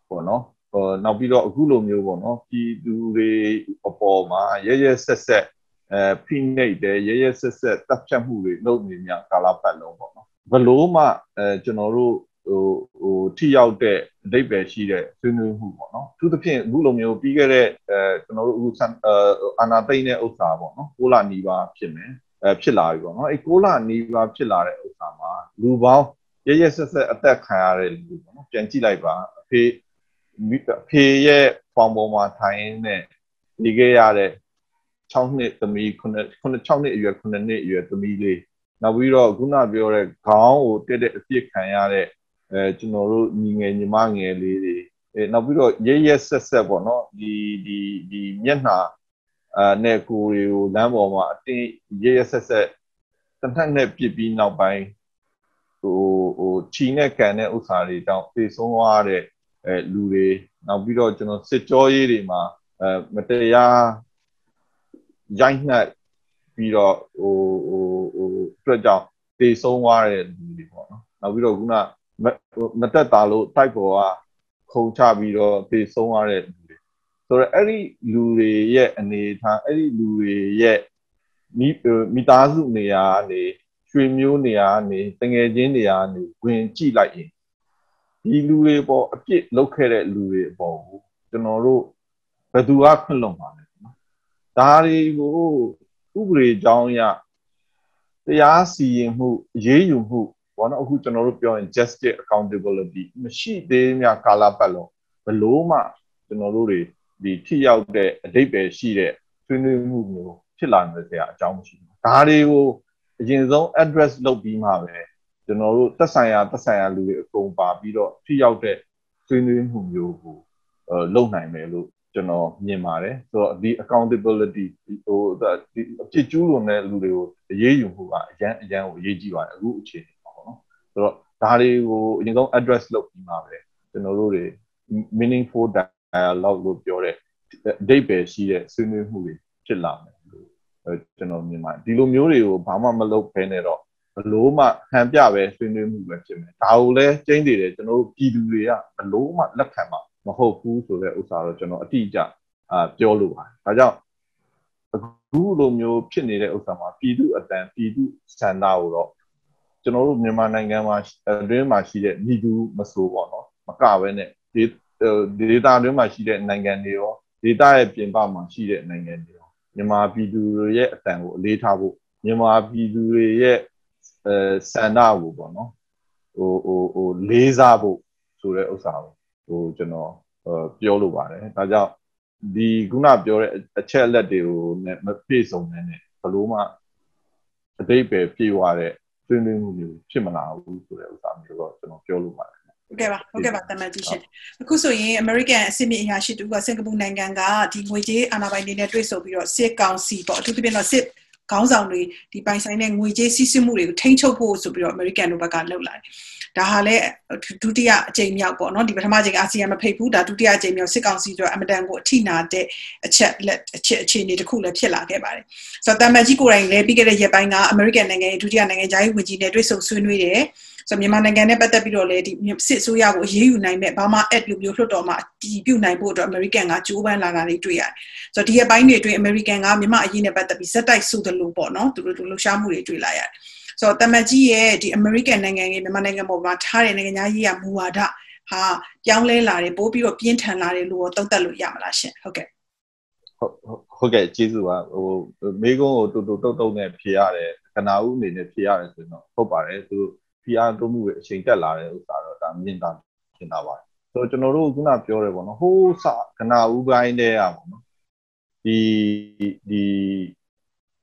ပေါ့နော်ဟိုနောက်ပြီးတော့အခုလိုမျိုးပေါ့နော်ပြည်သူတွေအပေါ်မှာရရဆက်ဆက်အဲဖိနှိပ်တယ်ရရဆက်ဆက်တပ်ဖြတ်မှုတွေလုပ်နေမြကာလပတ်လုံးပေါ့နော်ဘလို့မှအဲကျွန်တော်တို့ဟိုဟိုထိရောက်တဲ့ အဓိပ္ပာယ်ရှိတဲ့ဆွေးနွေးမှုပေါ့နော်သူသဖြင့်အခုလိုမျိုးပြီးခဲ့တဲ့အဲကျွန်တော်တို့အခုအာနာသိမ့်တဲ့ဥစ္စာပေါ့နော်ကိုလာနီပါဖြစ်မယ်အဲဖြစ်လာပြီပေါ့နော်အဲကိုလာနီပါဖြစ်လာတဲ့ဥစ္စာမှာလူပေါင်းရရဆက်ဆက်အသက်ခံရတဲ့လူပေါ့နော်ပြန်ကြည့်လိုက်ပါအဖေအဖေရဲ့ဖောင်ပေါ်မှာထိုင်နေနေခဲ့ရတဲ့6နှစ်သမီး9 6နှစ်အရွယ်9နှစ်အရွယ်သမီးလေးနောက်ပြီးတော့ခုနပြောတဲ့ခေါင်းကိုတက်တဲ့အပြစ်ခံရတဲ့ အဲကျွန်တော်တို့ညီငယ်ညီမငယ်လေးတွေအဲနောက်ပြီးတော့ရဲရဲဆက်ဆက်ပေါ့နော်ဒီဒီဒီမျက်နှာအာနဲ့ကိုယ်တွေကိုလမ်းပေါ်မှာအတင်းရဲရဲဆက်ဆက်တနက်နဲ့ပြစ်ပြီးနောက်ပိုင်းဟိုဟိုခြီနဲ့ကန်တဲ့ဥစ္စာတွေတောင်ပြေဆုံးသွားတဲ့အဲလူတွေနောက်ပြီးတော့ကျွန်တော်စစ်ကြောရေးတွေမှာအဲမတရားရိုက်နှက်ပြီးတော့ဟိုဟိုဟိုအတွက်ကြောင့်တေဆုံးသွားတဲ့လူတွေပေါ့နော်နောက်ပြီးတော့ခုန မတက်တာလို့တိုက်ပေါ်ကခုံချပြီးတော့တေဆုံးသွားတဲ့လူတွေဆိုတော့အဲ့ဒီလူတွေရဲ့အနေထားအဲ့ဒီလူတွေရဲ့မိမိသားစုနေရာကနေရွှေမျိုးနေရာကနေတငယ်ချင်းနေရာကနေဝင်ကြည့်လိုက်ရင်ဒီလူတွေပေါ်အပြစ်လုပ်ခဲ့တဲ့လူတွေအပေါ်ကိုကျွန်တော်တို့ဘယ်သူကခွင့်လွန်ပါလဲနော်ဒါတွေကိုဥပဒေကြောင်းအရတရားစီရင်မှုရေးယူမှု ဘောနော်အခုကျွန်တော်တို့ပြောရင် justice accountability မရှိသေးမြကာလပတ်လုံးဘလို့မှကျွန်တော်တို့တွေဒီထိရောက်တဲ့အဓိပ္ပာယ်ရှိတဲ့ဆွေးနွေးမှုမျိုးဖြစ်လာနေတဲ့အကြောင်းမရှိဘူးဒါတွေကိုအရင်ဆုံး address လုပ်ပြီးမှပဲကျွန်တော်တို့သက်ဆိုင်ရာသက်ဆိုင်ရာလူတွေအကုန်ပါပြီးတော့ထိရောက်တဲ့ဆွေးနွေးမှုမျိုးကိုလုပ်နိုင်မယ်လို့ကျွန်တော်မြင်ပါတယ်ဆိုတော့ဒီ accountability ဟိုဒီအဖြစ်ကျူးလွန်တဲ့လူတွေကိုအရေးယူမှုကအရန်အရန်ကိုအရေးကြီးပါတယ်အခုအခြေအနေမှာပေါ့နော် ဆိုတော့ဒါတွေကိုအရင်ဆုံး address လုပ်ပြီးမှပဲကျွန်တော်တို့တွေ meaningful dialogue လို့ပြောတဲ့အဓိပ္ပာယ်ရှိတဲ့ဆွေးနွေးမှုတွေဖြစ်လာမယ်လို့ကျွန်တော်မြင်ပါတယ်ဒီလိုမျိုးတွေကိုဘာမှမလုပ်ဖဲနဲ့တော့ဘလို့မှဟန်ပြပဲဆွေးနွေးမှုပဲဖြစ်မယ်ဒါကိုလည်းကျင်းနေတယ်ကျွန်တော်တို့ပြည်သူတွေကဘလို့မှလက်ခံမှာမဟုတ်ဘူးဆိုတဲ့ဥစ္စာတော့ကျွန်တော်အတိအကျအာပြောလို့ပါတယ်ဒါကြောင့်အခုလိုမျိုးဖြစ်နေတဲ့ဥစ္စာမှာပြည်သူအတန်ပြည်သူစံတာကိုတော့ ကျွန်တော်တို့မြန်မာနိုင်ငံမှာအတွင်းမှာရှိတဲ့ညီသူမဆိုပေါ့နော်မကပဲနဲ့ဒီဒေတာအတွင်းမှာရှိတဲ့နိုင်ငံတွေရောဒေတာရဲ့ပြင်ပမှာရှိတဲ့နိုင်ငံတွေရောမြန်မာပြည်သူတွေရဲ့အတန်ကိုအလေးထားဖို့မြန်မာပြည်သူတွေရဲ့အဲစန္ဒကိုပေါ့နော်ဟိုဟိုဟိုလေးစားဖို့ဆိုတဲ့ဥစ္စာကိုဟိုကျွန်တော်ပြောလိုပါတယ်ဒါကြောင့်ဒီခုနပြောတဲ့အချက်အလက်တွေကိုမပြည့်စုံတဲ့ဘလို့မှအတိတ်ပဲပြေဝတဲ့ ဆွေးနွေးမှုမျိုးဖြစ်မလာဘူးဆိုတဲ့ဥစ္စာမျိုးတော့ကျွန်တော်ပြောလိုပါတယ်ဟုတ်ကဲ့ပါဟုတ်ကဲ့ပါတမန်ကြီးရှင်အခုဆိုရင် American အစစ်မြစ်အရာရှိတူကစင်ကာပူနိုင်ငံကဒီငွေကြေးအာဏာပိုင်တွေနဲ့တွေ့ဆုံပြီးတော့စစ်ကောင်စီပေါ့အထူးသဖြင့်တော့စစ် ခေါင်းဆောင်တွေဒီပိုင်ဆိုင်တဲ့ငွေကြေးစီးဆင်းမှုတွေကိုထိန်းချုပ်ဖို့ဆိုပြီးတော့ American တို့ဘက်ကလှုပ်လာတယ်ဒါဟာလည်းဒုတိယအကြိမ်မြောက်ပေါ့နော်ဒီပထမကြိမ်အာဆီယံမဖိတ်ဘူးဒါဒုတိယအကြိမ်မြောက်စစ်ကောင်စီတို့အမတန်ကိုအထိနာတဲ့အချက်လက်အချက်အခြေအနေတစ်ခုလည်းဖြစ်လာခဲ့ပါတယ်ဆိုတော့တမန်ကြီးကိုယ်တိုင်လည်းပြီးခဲ့တဲ့ရက်ပိုင်းက American နိုင်ငံရဲ့ဒုတိယနိုင်ငံခြားရေးဝန်ကြီးနဲ့တွေ့ဆုံဆွေးနွေးတယ် ဆိုဆိုတော့မြန်မာနိုင်ငံနဲ့ပတ်သက်ပြီးတော့လည်းဒီစစ်အစိုးရကိုအရေးယူနိုင်မဲ့ဘာမှ act လို့မျိုးလွှတ်တော်မှာတည်ပြုနိုင်ဖို့အတွက် American ကကြိုးပမ်းလာတာတွေတွေ့ရတယ်။ဆိုတော့ဒီအပိုင်းတွေအတွင်း American ကမြန်မာအရေးနဲ့ပတ်သက်ပြီးဇက်တိုက်ဆိုသလိုပေါ့နော်သူတို့လှုပ်ရှားမှုတွေတွေ့လာရတယ်။ဆိုတော့တမတ်ကြီးရဲ့ဒီ American နိုင်ငံရဲ့မြန်မာနိုင်ငံပေါ်မှာထားတဲ့နိုင်ငံသားရေးရမူဝါဒဟာပြောင်းလဲလာတယ်ပို့ပြီးတော့ပြင်းထန်လာတယ်လို့သုံးသပ်လို့ရမလားရှင်ဟုတ်ကဲ့ဟုတ်ဟုတ်ကဲ့ကျေးဇူးပါဟိုမိကုန်းကိုတူတူတုတ်တုတ်နဲ့ဖြေရတယ်ခဏဦးအနေနဲ့ဖြေရတယ်ဆိုတော့ဟုတ်ပါတယ်သူ PR တိုးမှုရဲ့အချိန်တက်လာတဲ့ဥစ္စာတော့ဒါမြင်တာရှင်းတာပါတယ်ဆိုတော့ကျွန်တော်တို့ခုနပြောတယ်ပေါ့နော်ဟိုးစခဏဦးပိုင်းတည်းอ่ะပေါ့နော်ဒီဒီ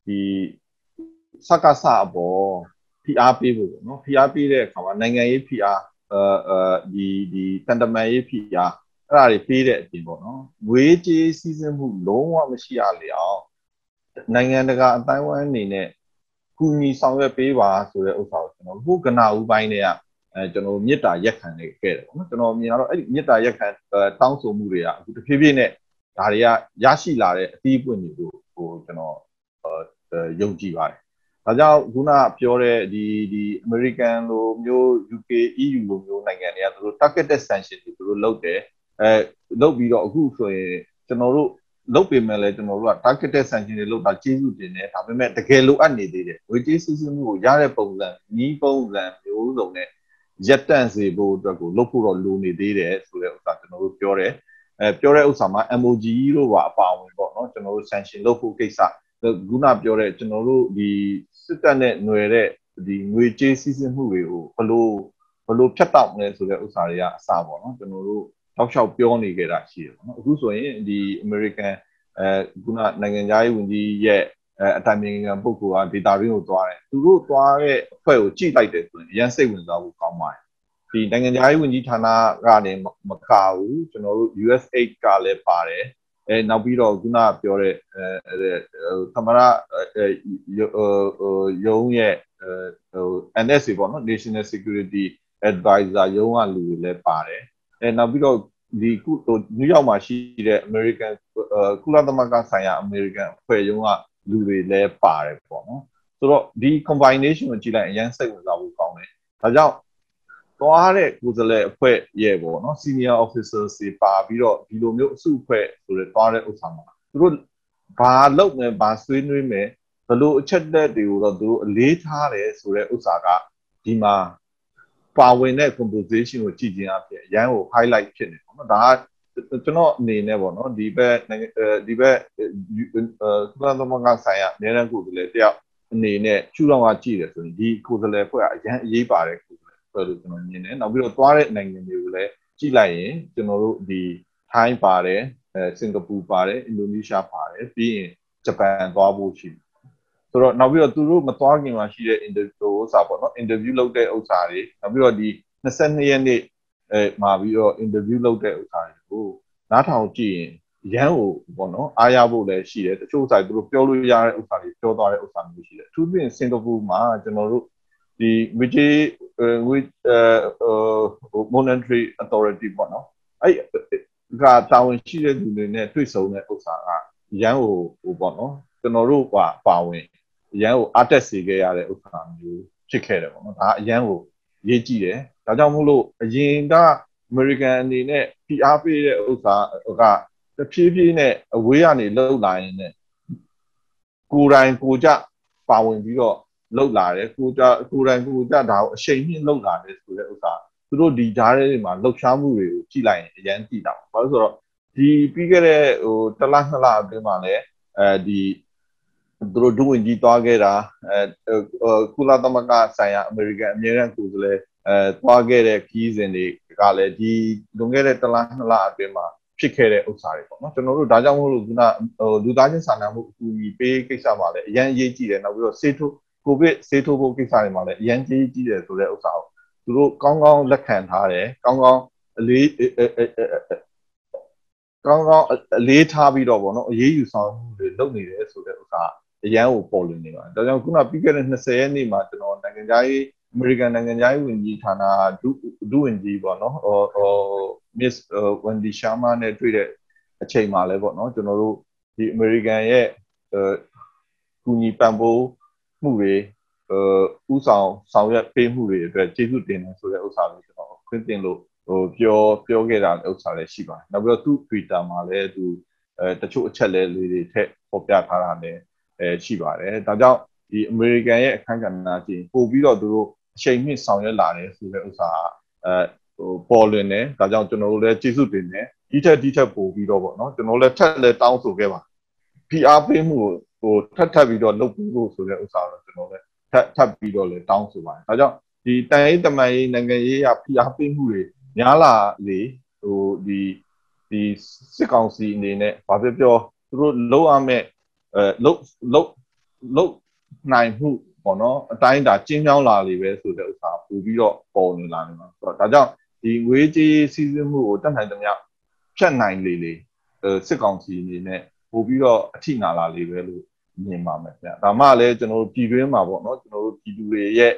ဒီစကစအပေါ် PR ပေးဖို့ပေါ့နော် PR ပေးတဲ့အခါမှာနိုင်ငံရေး PR အဲဒီဒီတန်တမန်ရေး PR အဲ့ဒါတွေပေးတဲ့အပြင်ပေါ့နော်ငွေကြေးစီးဆင်းမှုလုံးဝမရှိရလေအောင်နိုင်ငံတကာအတိုင်းဝိုင်းအနေနဲ့ကူညီဆောင်ရွက်ပေးပါဆိုတဲ့ဥစ္စာကို ကျွန်တော်ဟိုကနာဦးပိုင်းတွေကအဲကျွန်တော်မေတ္တာရက်ခံနေခဲ့တယ်ပေါ့နော်ကျွန်တော်မြင်တော့အဲ့ဒီမေတ္တာရက်ခံတောင်းဆိုမှုတွေကအခုတဖြည်းဖြည်းနဲ့ဒါတွေကရရှိလာတဲ့အသီးပွင့်တွေကိုဟိုကျွန်တော်ယုံကြည်ပါတယ်ဒါကြောင့်ခုနပြောတဲ့ဒီဒီ American လိုမျိုး UK EU လိုမျိုးနိုင်ငံတွေကသူတို့ targeted sanction တွေသူတို့လုပ်တယ်အဲလုပ်ပြီးတော့အခုဆိုရင်ကျွန်တော်တို့ လုပ်ပေမဲ့လည်းကျွန်တော်တို့က targeted sanction တွေလုပ်တာကျေးဇူးတင်တယ်ဒါပေမဲ့တကယ်လိုအပ်နေသေးတယ်ဝေကြေးစီးဆင်းမှုကိုရတဲ့ပုံစံနီးပုံစံမျိုးစုံနဲ့ရက်တန့်စေဖို့အတွက်ကိုလုပ်ဖို့တော့လိုနေသေးတယ်ဆိုတဲ့ဥစ္စာကျွန်တော်တို့ပြောတယ်အဲပြောတဲ့ဥစ္စာမှာ MOG တို့ပါအပါဝင်ပေါ့နော်ကျွန်တော်တို့ sanction လုပ်ဖို့ကိစ္စခုနပြောတဲ့ကျွန်တော်တို့ဒီစစ်တပ်နဲ့ຫນွယ်တဲ့ဒီငွေကြေးစီးဆင်းမှုတွေကိုဘလို့ဘလို့ဖြတ်တောက်မလဲဆိုတဲ့ဥစ္စာတွေကအစပေါ့နော်ကျွန်တော်တို့ တောက်လျှောက်ပြောနေကြတာရှိတယ်ပေါ့နော်အခုဆိုရင်ဒီ American အဲခုနနိုင်ငံသားရေးဝန်ကြီးရဲ့အဲအတိုင်ပင်ခံပုဂ္ဂိုလ်ကဒေတာရင်းကိုသွားတယ်သူတို့သွားတဲ့အဖွဲ့ကိုကြည့်လိုက်တယ်ဆိုရင်အရင်စိတ်ဝင်စားဖို့ကောင်းပါတယ်ဒီနိုင်ငံသားရေးဝန်ကြီးဌာနကနေမကဘူးကျွန်တော်တို့ USAID ကလည်းပါတယ်အဲနောက်ပြီးတော့ခုနပြောတဲ့အဲသမရရုံးရဲ့ဟို NSA ပေါ့နော် National Security Advisor ရုံးကလူတွေလည်းပါတယ် အဲနောက်ပြီးတော့ဒီခုဟိုနယူးယောက်မှာရှိတဲ့ American ကုလသမဂ္ဂဆိုင်ရာ American အဖွဲ့ရုံးကလူတွေလည်းပါတယ်ပေါ့နော်ဆိုတော့ဒီ combination ကိုကြည့်လိုက်အရင်စိတ်ဝင်စားဖို့ကောင်းတယ်ဒါကြောင့်သွားတဲ့ကိုယ်စားလှယ်အဖွဲ့ရဲ့ပေါ့နော် senior officers တွေပါပြီးတော့ဒီလိုမျိုးအစုအဖွဲ့ဆိုတဲ့သွားတဲ့ဥစ္စာမှာသူတို့ဘာလုပ်မယ်ဘာဆွေးနွေးမယ်ဘလို့အချက်လက်တွေကိုတော့သူတို့အလေးထားတယ်ဆိုတဲ့ဥစ္စာကဒီမှာ ပါဝင်တဲ့ composition ကိုကြည့်ခြင်းအဖြစ်အရန်ကို highlight ဖြစ်နေပေါ့နော်ဒါကကျွန်တော်အနေနဲ့ပေါ့နော်ဒီဘက်ဒီဘက်ကုလသမဂ္ဂဆိုင်ရာအများအားကိုယ်စားလှယ်တယောက်အနေနဲ့ရှုထောင့်ကကြည့်တယ်ဆိုရင်ဒီကိုယ်စားလှယ်ဖွဲ့ကအရန်အရေးပါတယ်ကိုယ်စားလှယ်ဖွဲ့လို့ကျွန်တော်မြင်တယ်နောက်ပြီးတော့သွားတဲ့နိုင်ငံတွေကိုလည်းကြည့်လိုက်ရင်ကျွန်တော်တို့ဒီထိုင်းပါတယ်အဲစင်ကာပူပါတယ်အင်ဒိုနီးရှားပါတယ်ပြီးရင်ဂျပန်သွားဖို့ရှိတယ် ဆိုတော့နောက်ပြီးတော့သူတို့မသွားခင်မှာရှိတဲ့ interview ဥစ္စာပေါ့နော် interview လုပ်တဲ့ဥစ္စာတွေနောက်ပြီးတော့ဒီ22ရက်နေ့အဲမှာပြီးတော့ interview လုပ်တဲ့ဥစ္စာတွေကိုနားထောင်ကြည့်ရင်ရန်ကိုပေါ့နော်အားရဖို့လည်းရှိတယ်တချို့ဆိုင်သူတို့ပြောလို့ရတဲ့ဥစ္စာတွေပြောသွားတဲ့ဥစ္စာမျိုးရှိတယ်အထူးသဖြင့်စင်ကာပူမှာကျွန်တော်တို့ဒီငွေကြေးငွေအဲ monetary authority ပေါ့နော်အဲ့ကတာဝန်ရှိတဲ့လူတွေနဲ့တွေ့ဆုံတဲ့ဥစ္စာကရန်ကိုဟိုပေါ့နော်ကျွန်တော်တို့ပါပါဝင် အရန်ကိုအတက်စေခဲ့ရတဲ့ဥစ္စာမျိုးဖြစ်ခဲ့တယ်ပေါ့နော်ဒါအရန်ကိုရေးကြည့်တယ်ဒါကြောင့်မို့လို့အရင်က American အနေနဲ့ PR ပေးတဲ့ဥစ္စာကတဖြည်းဖြည်းနဲ့အဝေးကနေလှုပ်လာရင်လည်းကိုယ်တိုင်ကိုကြပါဝင်ပြီးတော့လှုပ်လာတယ်ကိုကြကိုယ်တိုင်ကိုကြဒါကိုအရှိန်မြင့်လှုပ်လာတယ်ဆိုတဲ့ဥစ္စာသူတို့ဒီဓာတ်တွေမှာလှုပ်ရှားမှုတွေကိုကြည့်လိုက်ရင်အရန်ကြည့်တာပါဘာလို့ဆိုတော့ဒီပြီးခဲ့တဲ့ဟိုတစ်လနှစ်လအတွင်းမှာလည်းအဲဒီ သူတို့ဒုဝန်ကြီးသွားခဲ့တာအဲကုလသမဂ္ဂဆိုင်ရာအမေရိကန်အမြဲတမ်းကိုယ်စားလှယ်အဲသွားခဲ့တဲ့ခီးစဉ်တွေကလည်းဒီလွန်ခဲ့တဲ့တစ်လနှစ်လအတွင်းမှာဖြစ်ခဲ့တဲ့ဥစ္စာတွေပေါ့နော်ကျွန်တော်တို့ဒါကြောင့်မို့လို့ခုနဟိုလူသားချင်းစာနာမှုအကူအညီပေးကိစ္စမှာလည်းအရန်အရေးကြီးတယ်နောက်ပြီးတော့ဆေးထိုးကိုဗစ်ဆေးထိုးဖို့ကိစ္စတွေမှာလည်းအရန်ကြီးကြီးတယ်ဆိုတဲ့ဥစ္စာကိုသူတို့ကောင်းကောင်းလက်ခံထားတယ်ကောင်းကောင်းအလေးကောင်းကောင်းအလေးထားပြီးတော့ဗောနော်အရေးယူဆောင်မှုတွေလုပ်နေတယ်ဆိုတဲ့ဥစ္စာ အရန်ကိုပေါ်လွင်နေပါတယ်ဒါကြောင့်ခုနပြီးခဲ့တဲ့20ရက်နေ့မှာကျွန်တော်နိုင်ငံသားရေးအမေရိကန်နိုင်ငံသားရေးဝန်ကြီးဌာနဒုဒုဝန်ကြီးပေါ့နော်ဟိုဟို Miss Wendy Sharma နဲ့တွေ့တဲ့အချိန်မှာလဲပေါ့နော်ကျွန်တော်တို့ဒီအမေရိကန်ရဲ့ကူညီပံ့ပိုးမှုတွေဥဆောင်ဆောင်ရွက်ပေးမှုတွေအတွက်ကျေးဇူးတင်တယ်ဆိုတဲ့ဥစ္စာကိုကျွန်တော်ခွင့်တင်လို့ဟိုပြောပြောခဲ့တာဥစ္စာလည်းရှိပါတယ်နောက်ပြီးတော့သူ့ Twitter မှာလည်းသူအဲတချို့အချက်လဲလေးတွေထက်ပေါ်ပြထားတာလည်း အဲရှိပါတယ်ဒါကြောင့်ဒီ American ရဲ့အခန်းကဏ္ဍကြီးပို့ပြီးတော့သူတို့အချိန်မြင့်ဆောင်ရွက်လာတယ်ဆိုတဲ့ဥစ္စာအဲဟိုပေါ်လွင်တယ်ဒါကြောင့်ကျွန်တော်တို့လည်းကျေးဇူးတင်တယ်ဒီထက်ဒီထက်ပို့ပြီးတော့ပေါ့နော်ကျွန်တော်လည်းထက်လည်းတောင်းဆိုခဲ့ပါ PR ပေးမှုကိုဟိုထပ်ထပ်ပြီးတော့လုပ်ပြီးဖို့ဆိုတဲ့ဥစ္စာတော့ကျွန်တော်လည်းထပ်ထပ်ပြီးတော့လည်းတောင်းဆိုပါတယ်ဒါကြောင့်ဒီတန်ရေးတမန်ရေးနိုင်ငံရေးရ PR ပေးမှုတွေများလာလေဟိုဒီဒီစစ်ကောင်စီအနေနဲ့ဘာပြောပြောသူတို့လုံးအမဲ့ အဲလုံးလုံးလုံးနိုင်မှုပေါ့နော်အတိုင်းဒါကျင်းချောင်းလာလေပဲဆိုတဲ့ဥစ္စာပို့ပြီးတော့ပေါ်နေလာနေမှာဆိုတော့ဒါကြောင့်ဒီငွေကြေးစီးဆင်းမှုကိုတတ်နိုင်သမျှဖြတ်နိုင်လေလေစစ်ကောင်စီအနေနဲ့ပို့ပြီးတော့အထိနာလာလေပဲလို့မြင်ပါမယ်ခင်ဗျဒါမှလည်းကျွန်တော်တို့ပြည်တွင်းမှာပေါ့နော်ကျွန်တော်တို့ပြည်သူတွေရဲ့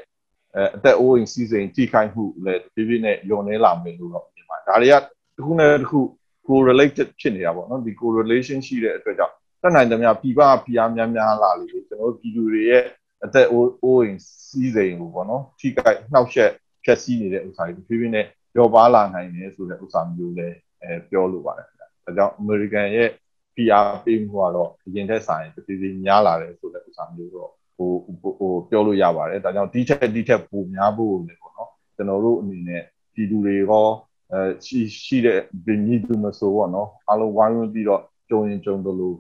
အဲအသက်အိုးအိမ်စီးစိမ်ထိခိုက်မှုလည်းတဖြည်းဖြည်းနဲ့ညှော်နေလာမယ်လို့တော့မြင်ပါတယ်ဒါတွေကတစ်ခုနဲ့တစ်ခု correlated ဖြစ်နေတာပေါ့နော်ဒီ correlation ရှိတဲ့အတွက်ကြောင့် တတ်နိုင်သမျှပြည်ပဖိအားများများလာလေကျွန်တော်တို့ပြည်သူတွေရဲ့အသက်အိုးအိုးအိမ်စီးစိမ်ကိုပေါ့နော်ထိခိုက်နှောက်ယှက်ဖြက်စီးနေတဲ့ဥစ္စာတွေတဖြည်းဖြည်းနဲ့ကျော်ပါလာနိုင်တယ်ဆိုတဲ့ဥစ္စာမျိုးလည်းအဲပြောလိုပါတယ်ခင်ဗျ။ဒါကြောင့် American ရဲ့ PR ပေးမှုကတော့အရင်ထက်ဆိုင်တဖြည်းဖြည်းများလာတယ်ဆိုတဲ့ဥစ္စာမျိုးတော့ဟိုဟိုပြောလို့ရပါတယ်။ဒါကြောင့်ဒီထက်ဒီထက်ပိုများဖို့လည်းပေါ့နော်။ကျွန်တော်တို့အနေနဲ့ပြည်သူတွေရောအဲရှိရှိတဲ့ဗီနီတူမဆိုပေါ့နော်။အားလုံးဝိုင်းဝန်းပြီးတော့ကြုံရင်ကြုံတယ်လို့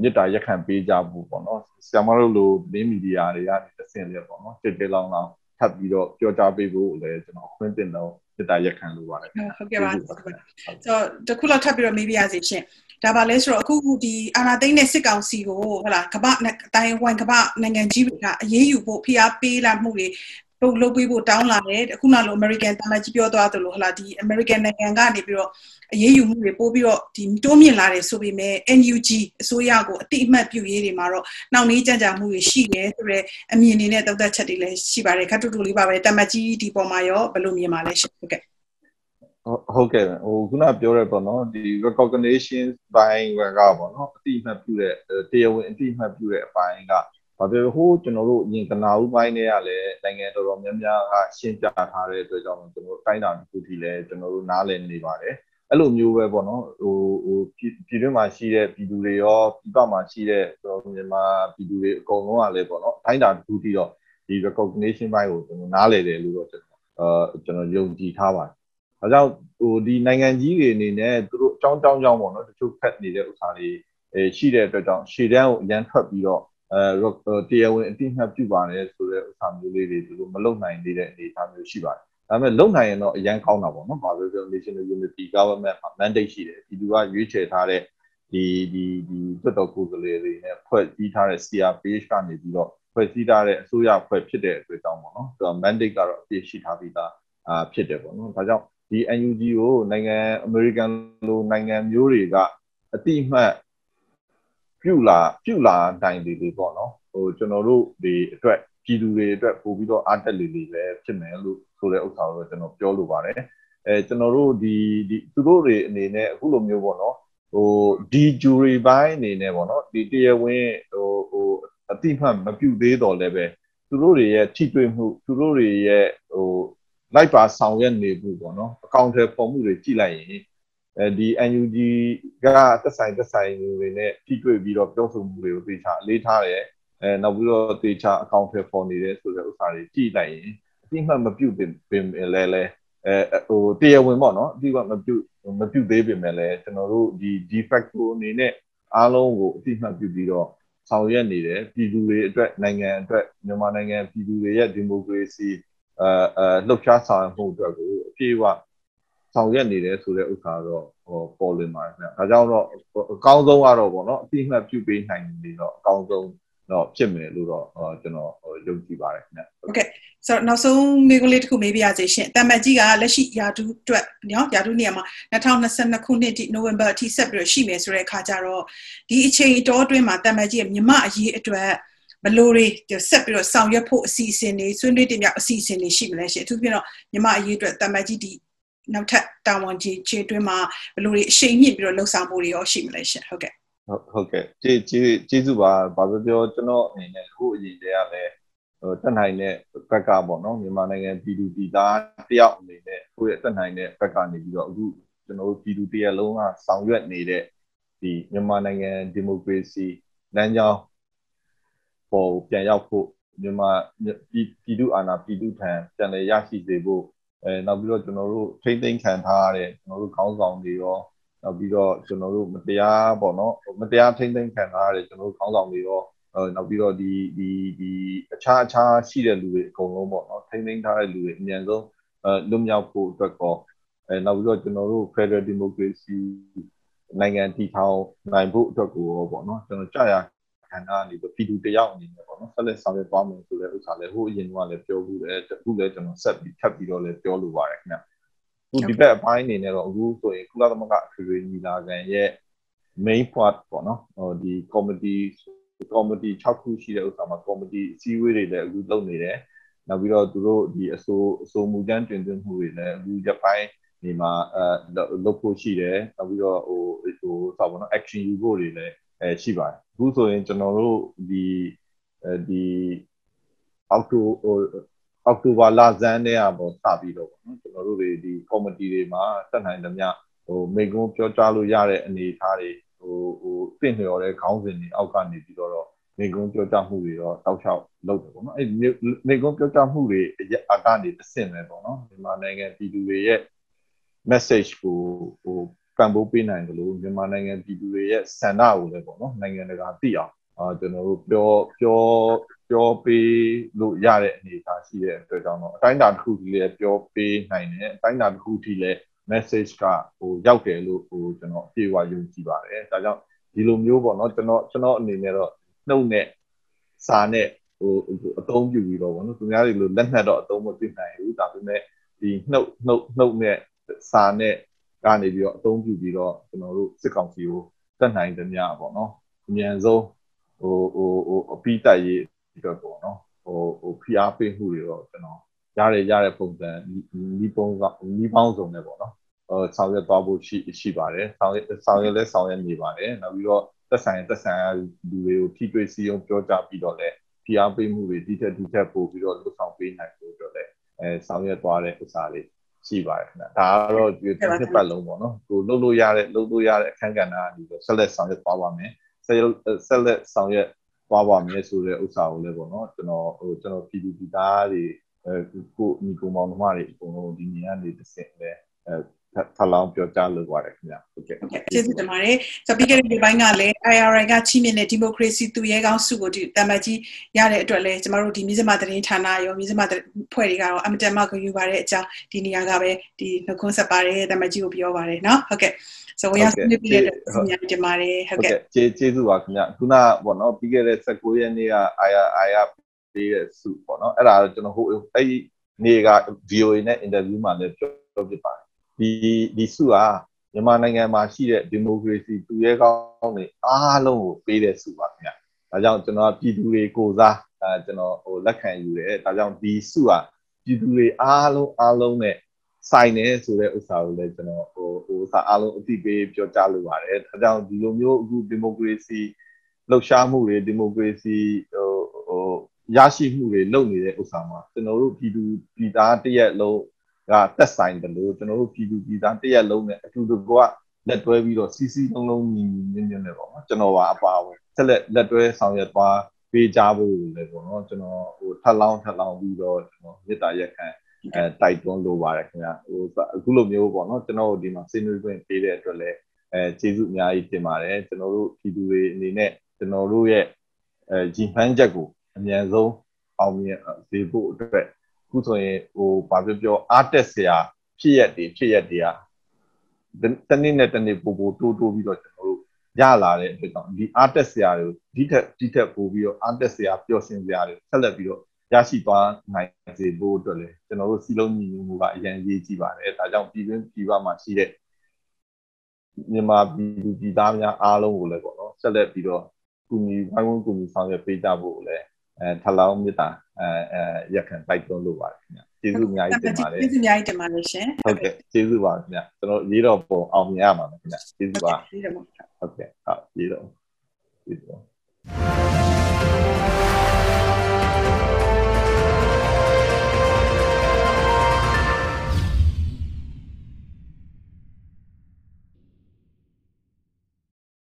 မေတ္တာရက်ခံပေးကြဖို့ပေါ့နော်။ဆရာမတို့လိုလင်းမီဒီယာတွေကနေတစ်ဆင့်လေးပေါ့နော်။တက်တက်လောင်းလောင်းထပ်ပြီးတော့ပြောကြားပေးဖို့လည်းကျွန်တော်ခွင့်တင်တော့မေတ္တာရက်ခံလိုပါတယ်ဟုတ်ကဲ့ပါဆိုတော့တခုလောက်ထပ်ပြီးတော့မေးပြရစီရှင်ဒါပါလဲဆိုတော့အခုဒီအာနာသိန်းနဲ့စစ်ကောင်စီကိုဟုတ်လားကမ္ဘာတိုင်းဝန်ကမ္ဘာနိုင်ငံကြီးတွေကအရေးယူဖို့ဖိအားပေးလာမှုတွေ ပုတ်လုပ်ပေးဖို့တောင်းလာတယ်အခုနလို American တမန်ကြီးပြောသွားသလိုဟလာဒီ American နိုင်ငံကနေပြီးတော့အရေးယူမှုတွေပို့ပြီးတော့ဒီတိုးမြင့်လာတယ်ဆိုပေမဲ့ NUG အစိုးရကိုအတိအမှတ်ပြုရေးတွေမှာတော့နှောင့်နှေးကြံ့ကြာမှုတွေရှိတယ်ဆိုတော့အမြင်တွေနဲ့သုံးသပ်ချက်တွေလည်းရှိပါတယ်ခတ်တူတူလေးပါပဲတမန်ကြီးဒီပေါ်မှာရောဘယ်လိုမြင်ပါလဲရှင့်ဟုတ်ကဲ့ဟုတ်ကဲ့ဟိုခုနပြောရဲပေါ့နော်ဒီ recognition ဘိုင်းကပေါ့နော်အတိအမှတ်ပြုတဲ့တရားဝင်အတိအမှတ်ပြုတဲ့အပိုင်းကဘာဖြစ်ဟိုးကျွန်တော်တို့အရင်ကနာဦးပိုင်းတွေကလည်း နိုင်ငံတော်တော်များများကရှင်းပြထားတဲ့အတွက်ကြောင့်ကျွန်တော်တိုင်းတာတစ်ခုထိလည်းကျွန်တော်တို့နားလည်နေပါတယ်အဲ့လိုမျိုးပဲပေါ့နော်ဟိုဟိုပြည်တွင်းမှာရှိတဲ့ပြည်သူတွေရောပြည်ပမှာရှိတဲ့ကျွန်တော်မြန်မာပြည်သူတွေအကုန်လုံးကလည်းပေါ့နော်တိုင်းတာတစ်ခုထိတော့ဒီ recognition ဘိုင်းကိုကျွန်တော်နားလည်တယ်လို့တော့ကျွန်တော်အဲကျွန်တော်ယုံကြည်ထားပါတယ်။ဒါကြောင့်ဟိုဒီနိုင်ငံကြီးတွေအနေနဲ့သူတို့အကြောင်းကြောင်းကြောင်းပေါ့နော်တချို့ဖက်နေတဲ့ဥစ္စာတွေအဲရှိတဲ့အတွက်ကြောင့်ရှေ့တန်းကိုအရန်ထွက်ပြီးတော့ အဲတရားဝင်အတိအမှတ်ပြုပါတယ်ဆိုတဲ့ဥစ္စာမျိုးလေးတွေသူတို့မလုံနိုင်သေးတဲ့အနေအထားမျိုးရှိပါတယ်။ဒါပေမဲ့လုံနိုင်ရင်တော့အရန်ကောင်းတာပေါ့နော်။ဘာလို့လဲဆိုတော့ National Unity Government mandate ရှိတယ်။ဒီလူကရွေးချယ်ထားတဲ့ဒီဒီဒီတွတ်တော်ကိုယ်စားလှယ်တွေနဲ့ဖွဲ့စည်းထားတဲ့ CRPH ကနေပြီးတော့ဖွဲ့စည်းထားတဲ့အစိုးရဖွဲ့ဖြစ်တဲ့အတွက်ကြောင့်ပေါ့နော်။သူက mandate ကတော့အပြည့်ရှိထားပြီးသားအာဖြစ်တယ်ပေါ့နော်။ဒါကြောင့်ဒီ NUG ကိုနိုင်ငံအမေရိကန်လိုနိုင်ငံမျိုးတွေကအတိအမှတ် ပြုလာပြုလာနိုင်လေလေပေါ့နော်ဟိုကျွန်တော်တို့ဒီအတွက်ပြည်သူတွေအတွက်ပို့ပြီးတော့အားတက်လေလေပဲဖြစ်မယ်လို့ဆိုတဲ့ဥစ္စာကိုကျွန်တော်ပြောလိုပါတယ်အဲကျွန်တော်တို့ဒီဒီသူတို့တွေအနေနဲ့အခုလိုမျိုးပေါ့နော်ဟိုဒီ jury ဘိုင်းအနေနဲ့ပေါ့နော်ဒီတရားဝင်ဟိုဟိုအတိမှတ်မပြုသေးတော့လည်းပဲသူတို့တွေရဲ့ထိတွေ့မှုသူတို့တွေရဲ့ဟိုလိုက်ပါဆောင်ရွက်နေဘူးပေါ့နော်အကောင့်ထဲပေါ်မှုတွေကြည့်လိုက်ရင် အဲဒီ NUG ကသက်ဆိုင်သက်ဆိုင်တွေနဲ့ထိတွေ့ပြီးတော့ပြောဆိုမှုတွေကိုသေချာအလေးထားတယ်အဲနောက်ပြီးတော့သေချာအကောင့်ထဲပေါ်နေတယ်ဆိုတဲ့ဥစ္စာတွေကြည့်လိုက်ရင်အတိမှတ်မပြုတ်ပင်လဲလဲအဲဟိုတရားဝင်ပေါ့နော်အတိမှတ်မပြုတ်မပြုတ်သေးပင်လဲကျွန်တော်တို့ဒီ defect ကိုအနေနဲ့အားလုံးကိုအတိမှတ်ပြုတ်ပြီးတော့ဆောင်ရွက်နေတယ်ပြည်သူတွေအတွက်နိုင်ငံအတွက်မြန်မာနိုင်ငံပြည်သူတွေရဲ့ဒီမိုကရေစီအဲအဲလှုပ်ရှားဆောင်မှုအတွက်ကိုအပြည့်အဝ ဆောင်ရွက်နေတယ်ဆိုတဲ့ဥစ္စာတော့ဟောပေါ်လွင်ပါတယ်ခင်ဗျ။ဒါကြောင့်တော့အကောင်းဆုံးကတော့ပေါ့နော်အတိအမှတ်ပြုပေးနိုင်နေတော့အကောင်းဆုံးတော့ဖြစ်မယ်လို့တော့ကျွန်တော်ယုံကြည်ပါတယ်ခင်ဗျ။ဟုတ်ကဲ့ဆိုတော့နောက်ဆုံးမိကုလေးတစ်ခုမေးပြရစီရှင်။တမန်ကြီးကလက်ရှိယာတူအတွက်နော်ယာတူနေရာမှာ2022ခုနှစ်ဒီနိုဝင်ဘာအထိဆက်ပြီးတော့ရှိမယ်ဆိုတဲ့အခါကျတော့ဒီအချိန်တော်အတွင်းမှာတမန်ကြီးရဲ့မြမအရေးအတွက်ဘလို့တွေဆက်ပြီးတော့ဆောင်ရွက်ဖို့အစီအစဉ်တွေဆွေးနွေးတင်ပြအစီအစဉ်တွေရှိမလဲရှင်အထူးဖြင့်တော့မြမအရေးအတွက်တမန်ကြီးဒီ နောက်ထပ်တာဝန်ကြီးခြေတွင်းမှာဘလို့တွေအရှိန်မြင့်ပြီးတော့လှုပ်ဆောင်ဖို့တွေရောရှိမလဲရှင်ဟုတ်ကဲ့ဟုတ်ဟုတ်ကဲ့ကျေးကျေးကျေးဇူးပါဘာပြောပြောကျွန်တော်အနေနဲ့အခုအရင်တည်းကလည်းတက်နိုင်တဲ့ဘက်ကပေါ့နော်မြန်မာနိုင်ငံပြည်သူပြည်သားတယောက်အနေနဲ့ကိုယ့်ရဲ့တက်နိုင်တဲ့ဘက်ကနေပြီးတော့အခုကျွန်တော်တို့ပြည်သူတရက်လုံးကဆောင်ရွက်နေတဲ့ဒီမြန်မာနိုင်ငံဒီမိုကရေစီလမ်းကြောင်းပေါ်ပြန်ရောက်ဖို့မြန်မာပြည်သူအာဏာပြည်သူထံပြန်လည်ရရှိစေဖို့ အဲနောက်ပြီးတော့ကျွန်တော်တို့ထိမ့်သိမ်းခံထားရတဲ့ကျွန်တော်တို့ခေါင်းဆောင်တွေရောနောက်ပြီးတော့ကျွန်တော်တို့မတရားပေါ့နော်မတရားထိမ့်သိမ်းခံထားရတဲ့ကျွန်တော်တို့ခေါင်းဆောင်တွေရောနောက်ပြီးတော့ဒီဒီဒီအခြားအခြားရှိတဲ့လူတွေအကုန်လုံးပေါ့နော်ထိမ့်သိမ်းထားတဲ့လူတွေအများဆုံးအဲလွတ်မြောက်ဖို့အတွက်ကောအဲနောက်ပြီးတော့ကျွန်တော်တို့ Federal Democracy နိုင်ငံတည်ထောင်နိုင်ဖို့အတွက်ကိုရောပေါ့နော်ကျွန်တော်ကြာရ ခန္ဓာအနေနဲ့ပြည်သူတယောက်အနေနဲ့ပေါ့နော်ဆက်လက်ဆောင်ရွက်သွားမယ်ဆိုတဲ့ဥစ္စာလည်းဟိုအရင်ကလည်းပြောဘူးတယ်အခုလည်းကျွန်တော်ဆက်ပြီးထပ်ပြီးတော့လည်းပြောလိုပါတယ်ခင်ဗျခုဒီဘက်အပိုင်းအနေနဲ့တော့အခုဆိုရင်ကုလသမဂ္ဂအထွေထွေညီလာခံရဲ့ main part ပေါ့နော်ဟိုဒီ committee committee 6ခုရှိတဲ့ဥစ္စာမှာ committee အစည်းအဝေးတွေလည်းအခုလုပ်နေတယ်နောက်ပြီးတော့သူတို့ဒီအစိုးအစိုးမူကျန်းတွင်သွင်းမှုတွေလည်းအခုရက်ပိုင်းဒီမှာအဲလုပ်ဖို့ရှိတယ်နောက်ပြီးတော့ဟိုဟိုဆောက်ပါတော့ action ယူဖို့တွေလည်း အဲရှိပါတယ်အခုဆိုရင်ကျွန်တော်တို့ဒီအဲဒီအောက်တိုအောက်တိုဘာလဇန်းတဲ့อ่ะပေါ့စပြီးတော့ပေါ့နော်ကျွန်တော်တို့တွေဒီ committee တွေမှာတက်နိုင်သမျှဟိုမိကုန်းပြောကြားလို့ရတဲ့အနေအထားတွေဟိုဟိုတင့်လျော်တဲ့ခေါင်းစဉ်တွေအောက်ကနေပြီးတော့မိကုန်းပြောကြားမှုတွေတော့တောက်လျှောက်လုပ်တယ်ပေါ့နော်အဲ့မိကုန်းပြောကြားမှုတွေအကနေတဆင့်ပဲပေါ့နော်မြန်မာနိုင်ငံပြည်သူတွေရဲ့ message ကိုဟို ပံ့ပိုးပေးနိုင်တယ်လို့မြန်မာနိုင်ငံပြည်သူတွေရဲ့ဆန္ဒကိုလည်းပေါ့နော်နိုင်ငံတကာသိအောင်အာကျွန်တော်တို့ပြောပြောပြောပေးလို့ရတဲ့အနေအထားရှိတဲ့အတွက်ကြောင့်တော့အတိုင်းအတာတစ်ခုကြီးလည်းပြောပေးနိုင်တယ်အတိုင်းအတာတစ်ခုကြီးလည်း message ကဟိုရောက်တယ်လို့ဟိုကျွန်တော်အပြေအဝယုံကြည်ပါတယ်ဒါကြောင့်ဒီလိုမျိုးပေါ့နော်ကျွန်တော်ကျွန်တော်အနေနဲ့တော့နှုတ်နဲ့စာနဲ့ဟိုအသုံးပြုပြီးတော့ဗောနော်သူများတွေလိုလက်နက်တော့အသုံးမပြုနိုင်ဘူးဒါပေမဲ့ဒီနှုတ်နှုတ်နှုတ်နဲ့စာနဲ့ ကနေပြီးတော့အသုံးပြုပြီးတော့ကျွန်တော်တို့စစ်ကောင်စီကိုတက်နိုင်သမျှပေါ့နော်အမြန်ဆုံးဟိုဟိုဟိုအပိတိုက်ရေးအတွက်ပေါ့နော်ဟိုဟိုဖိအားပေးမှုတွေတော့ကျွန်တော်ရရရတဲ့ပုံစံနီးပုံကနီးပေါင်းစုံနဲ့ပေါ့နော်ဟိုဆောင်ရွက်သွားဖို့ရှိရှိပါတယ်ဆောင်ရွက်ဆောင်ရွက်လဲဆောင်ရွက်နေပါတယ်နောက်ပြီးတော့သက်ဆိုင်သက်ဆိုင်ရာလူတွေကိုထိတွေ့စီအောင်ပြောကြပြီးတော့လဲဖိအားပေးမှုတွေဒီထက်ဒီထက်ပို့ပြီးတော့လှုပ်ဆောင်ပေးနိုင်ဖို့အတွက်လဲအဲဆောင်ရွက်သွားတဲ့ဥစ္စာလေး ရှိပါတယ်ခင်ဗျဒါကတော့ဒီတစ်ပတ်လုံးပေါ့နော်ကိုလှုပ်လို့ရတဲ့လှုပ်လို့ရတဲ့အခန်းကဏ္ဍကနေပြီးဆက်လက်ဆောင်ရွက်သွားပါမယ်ဆက်ဆက်လက်ဆောင်ရွက်သွားပါမယ်ဆိုတဲ့ဥစ္စာကိုလည်းပေါ့နော်ကျွန်တော်ဟိုကျွန်တော်ပြည်သူပြည်သားတွေအဲကိုညီကောင်မောင်နှမတွေအကုန်လုံးဒီနေရာနေတစ်ဆင့်လဲအဲ ထပ်လောင်းပြောကြားလိုပါတယ်ခင်ဗျဟုတ်ကဲ့ကျေးဇူးတင်ပါတယ်ဆိုပြီးခဲ့တဲ့ပိုင်းကလည်း IRI ကချီးမြှင့်တဲ့ဒီမိုကရေစီသူရဲကောင်းစုကိုဒီတမကြီးရတဲ့အတွက်လည်းကျမတို့ဒီမြစမသတင်းဌာနရောမြစမဖွဲ့တွေကတော့အမတန်မှဂရုပါတဲ့အကြောင်းဒီနေရာကပဲဒီနှုတ်ခွန်းဆက်ပါတယ်တမကြီးကိုပြောပါတယ်เนาะဟုတ်ကဲ့ဆိုဝရဆွေးနွေးပြီးတဲ့အတွက်ညတင်ပါတယ်ဟုတ်ကဲ့ကျေးကျေးဇူးပါခင်ဗျခုနပေါ့နော်ပြီးခဲ့တဲ့19ရက်နေ့က IRI ပေးတဲ့စုပေါ့နော်အဲ့ဒါကျွန်တော်ဟိုအဲ့ဒီနေ့က VOA နဲ့ interview မှာလည်းပြောပြပါတယ် ဒီဒီစုဟာမြန်မာနိုင်ငံမှာရှိတဲ့ဒီမိုကရေစီသူရဲကောင်းတွေအားလုံးကိုပေးတဲ့စုပါခင်ဗျ။ဒါကြောင့်ကျွန်တော်ပြည်သူတွေကိုစားအဲကျွန်တော်ဟိုလက်ခံယူတယ်။ဒါကြောင့်ဒီစုဟာပြည်သူတွေအားလုံးအားလုံးနဲ့ဆိုင်နေဆိုတဲ့ဥစ္စာကိုလည်းကျွန်တော်ဟိုဟိုဥစ္စာအားလုံးအသိပေးပြောကြားလိုပါတယ်။ဒါကြောင့်ဒီလိုမျိုးအခုဒီမိုကရေစီလှုပ်ရှားမှုတွေဒီမိုကရေစီဟိုဟိုရရှိမှုတွေလုပ်နေတဲ့ဥစ္စာမှာကျွန်တော်တို့ပြည်သူပြည်သားတရက်လုံး ကတက်ဆိုင်တယ်လို့ကျွန်တော်တို့ပြည်သူပြည်သားတရက်လုံးနဲ့အတူတူကလက်တွဲပြီးတော့စီစီလုံးလုံးညီညီညွတ်ညွတ်နဲ့ပေါ့နော်ကျွန်တော်ပါအပါဝင်ဆက်လက်လက်တွဲဆောင်ရွက်သွားပေးကြဖို့လည်းပေါ့နော်ကျွန်တော်ဟိုထပ်လောင်းထပ်လောင်းပြီးတော့ကျွန်တော်မေတ္တာရက်ခံအဲတိုက်တွန်းလိုပါတယ်ခင်ဗျဟိုအခုလိုမျိုးပေါ့နော်ကျွန်တော်တို့ဒီမှာစီနွေးခွင့်ပေးတဲ့အတွက်လည်းအဲကျေးဇူးအများကြီးတင်ပါတယ်ကျွန်တော်တို့ပြည်သူတွေအနေနဲ့ကျွန်တော်တို့ရဲ့အဲဂျင်ဖန်ချက်ကိုအမြန်ဆုံးအောင်မြင်စေဖို့အတွက် ခုဆိုရင်ဟိုဘာပြောပြောအားတက်စရာဖြစ်ရက်တွေဖြစ်ရက်တွေကတနေ့နဲ့တနေ့ပို့ပို့တိုးတိုးပြီးတော့ကျွန်တော်တို့ရလာတဲ့အတွက်ကြောင့်ဒီအားတက်စရာတွေဒီထက်ဒီထက်ပို့ပြီးတော့အားတက်စရာပျော်ရွှင်စရာတွေဆက်လက်ပြီးတော့ရရှိသွားနိုင်စေဖို့အတွက်လည်းကျွန်တော်တို့စီလုံးညီညွတ်မှုကအရင်ရေးကြည့်ပါတယ်ဒါကြောင့်ပြည်တွင်းပြည်ပမှာရှိတဲ့မြန်မာပြည်သူပြည်သားများအားလုံးကိုလည်းပေါ့နော်ဆက်လက်ပြီးတော့ကူညီဝိုင်းဝန်းကူညီဆောင်ရွက်ပေးကြဖို့လည်း အဲထလောင်းမြစ်တာအဲအဲရက်ခံတိုက်တွန်းလို့ပါတယ်ခင်ဗျကျေးဇူးအများကြီးတင်ပါတယ်ကျေးဇူးအများကြီးတင်ပါတယ်ရှင်ဟုတ်ကဲ့ကျေးဇူးပါခင်ဗျကျွန်တော်ရေးတော့ပုံအောင်မြင်ရမှာခင်ဗျကျေးဇူးပါဟုတ်ကဲ့ဟုတ်ရေးတော့ကျေးဇူး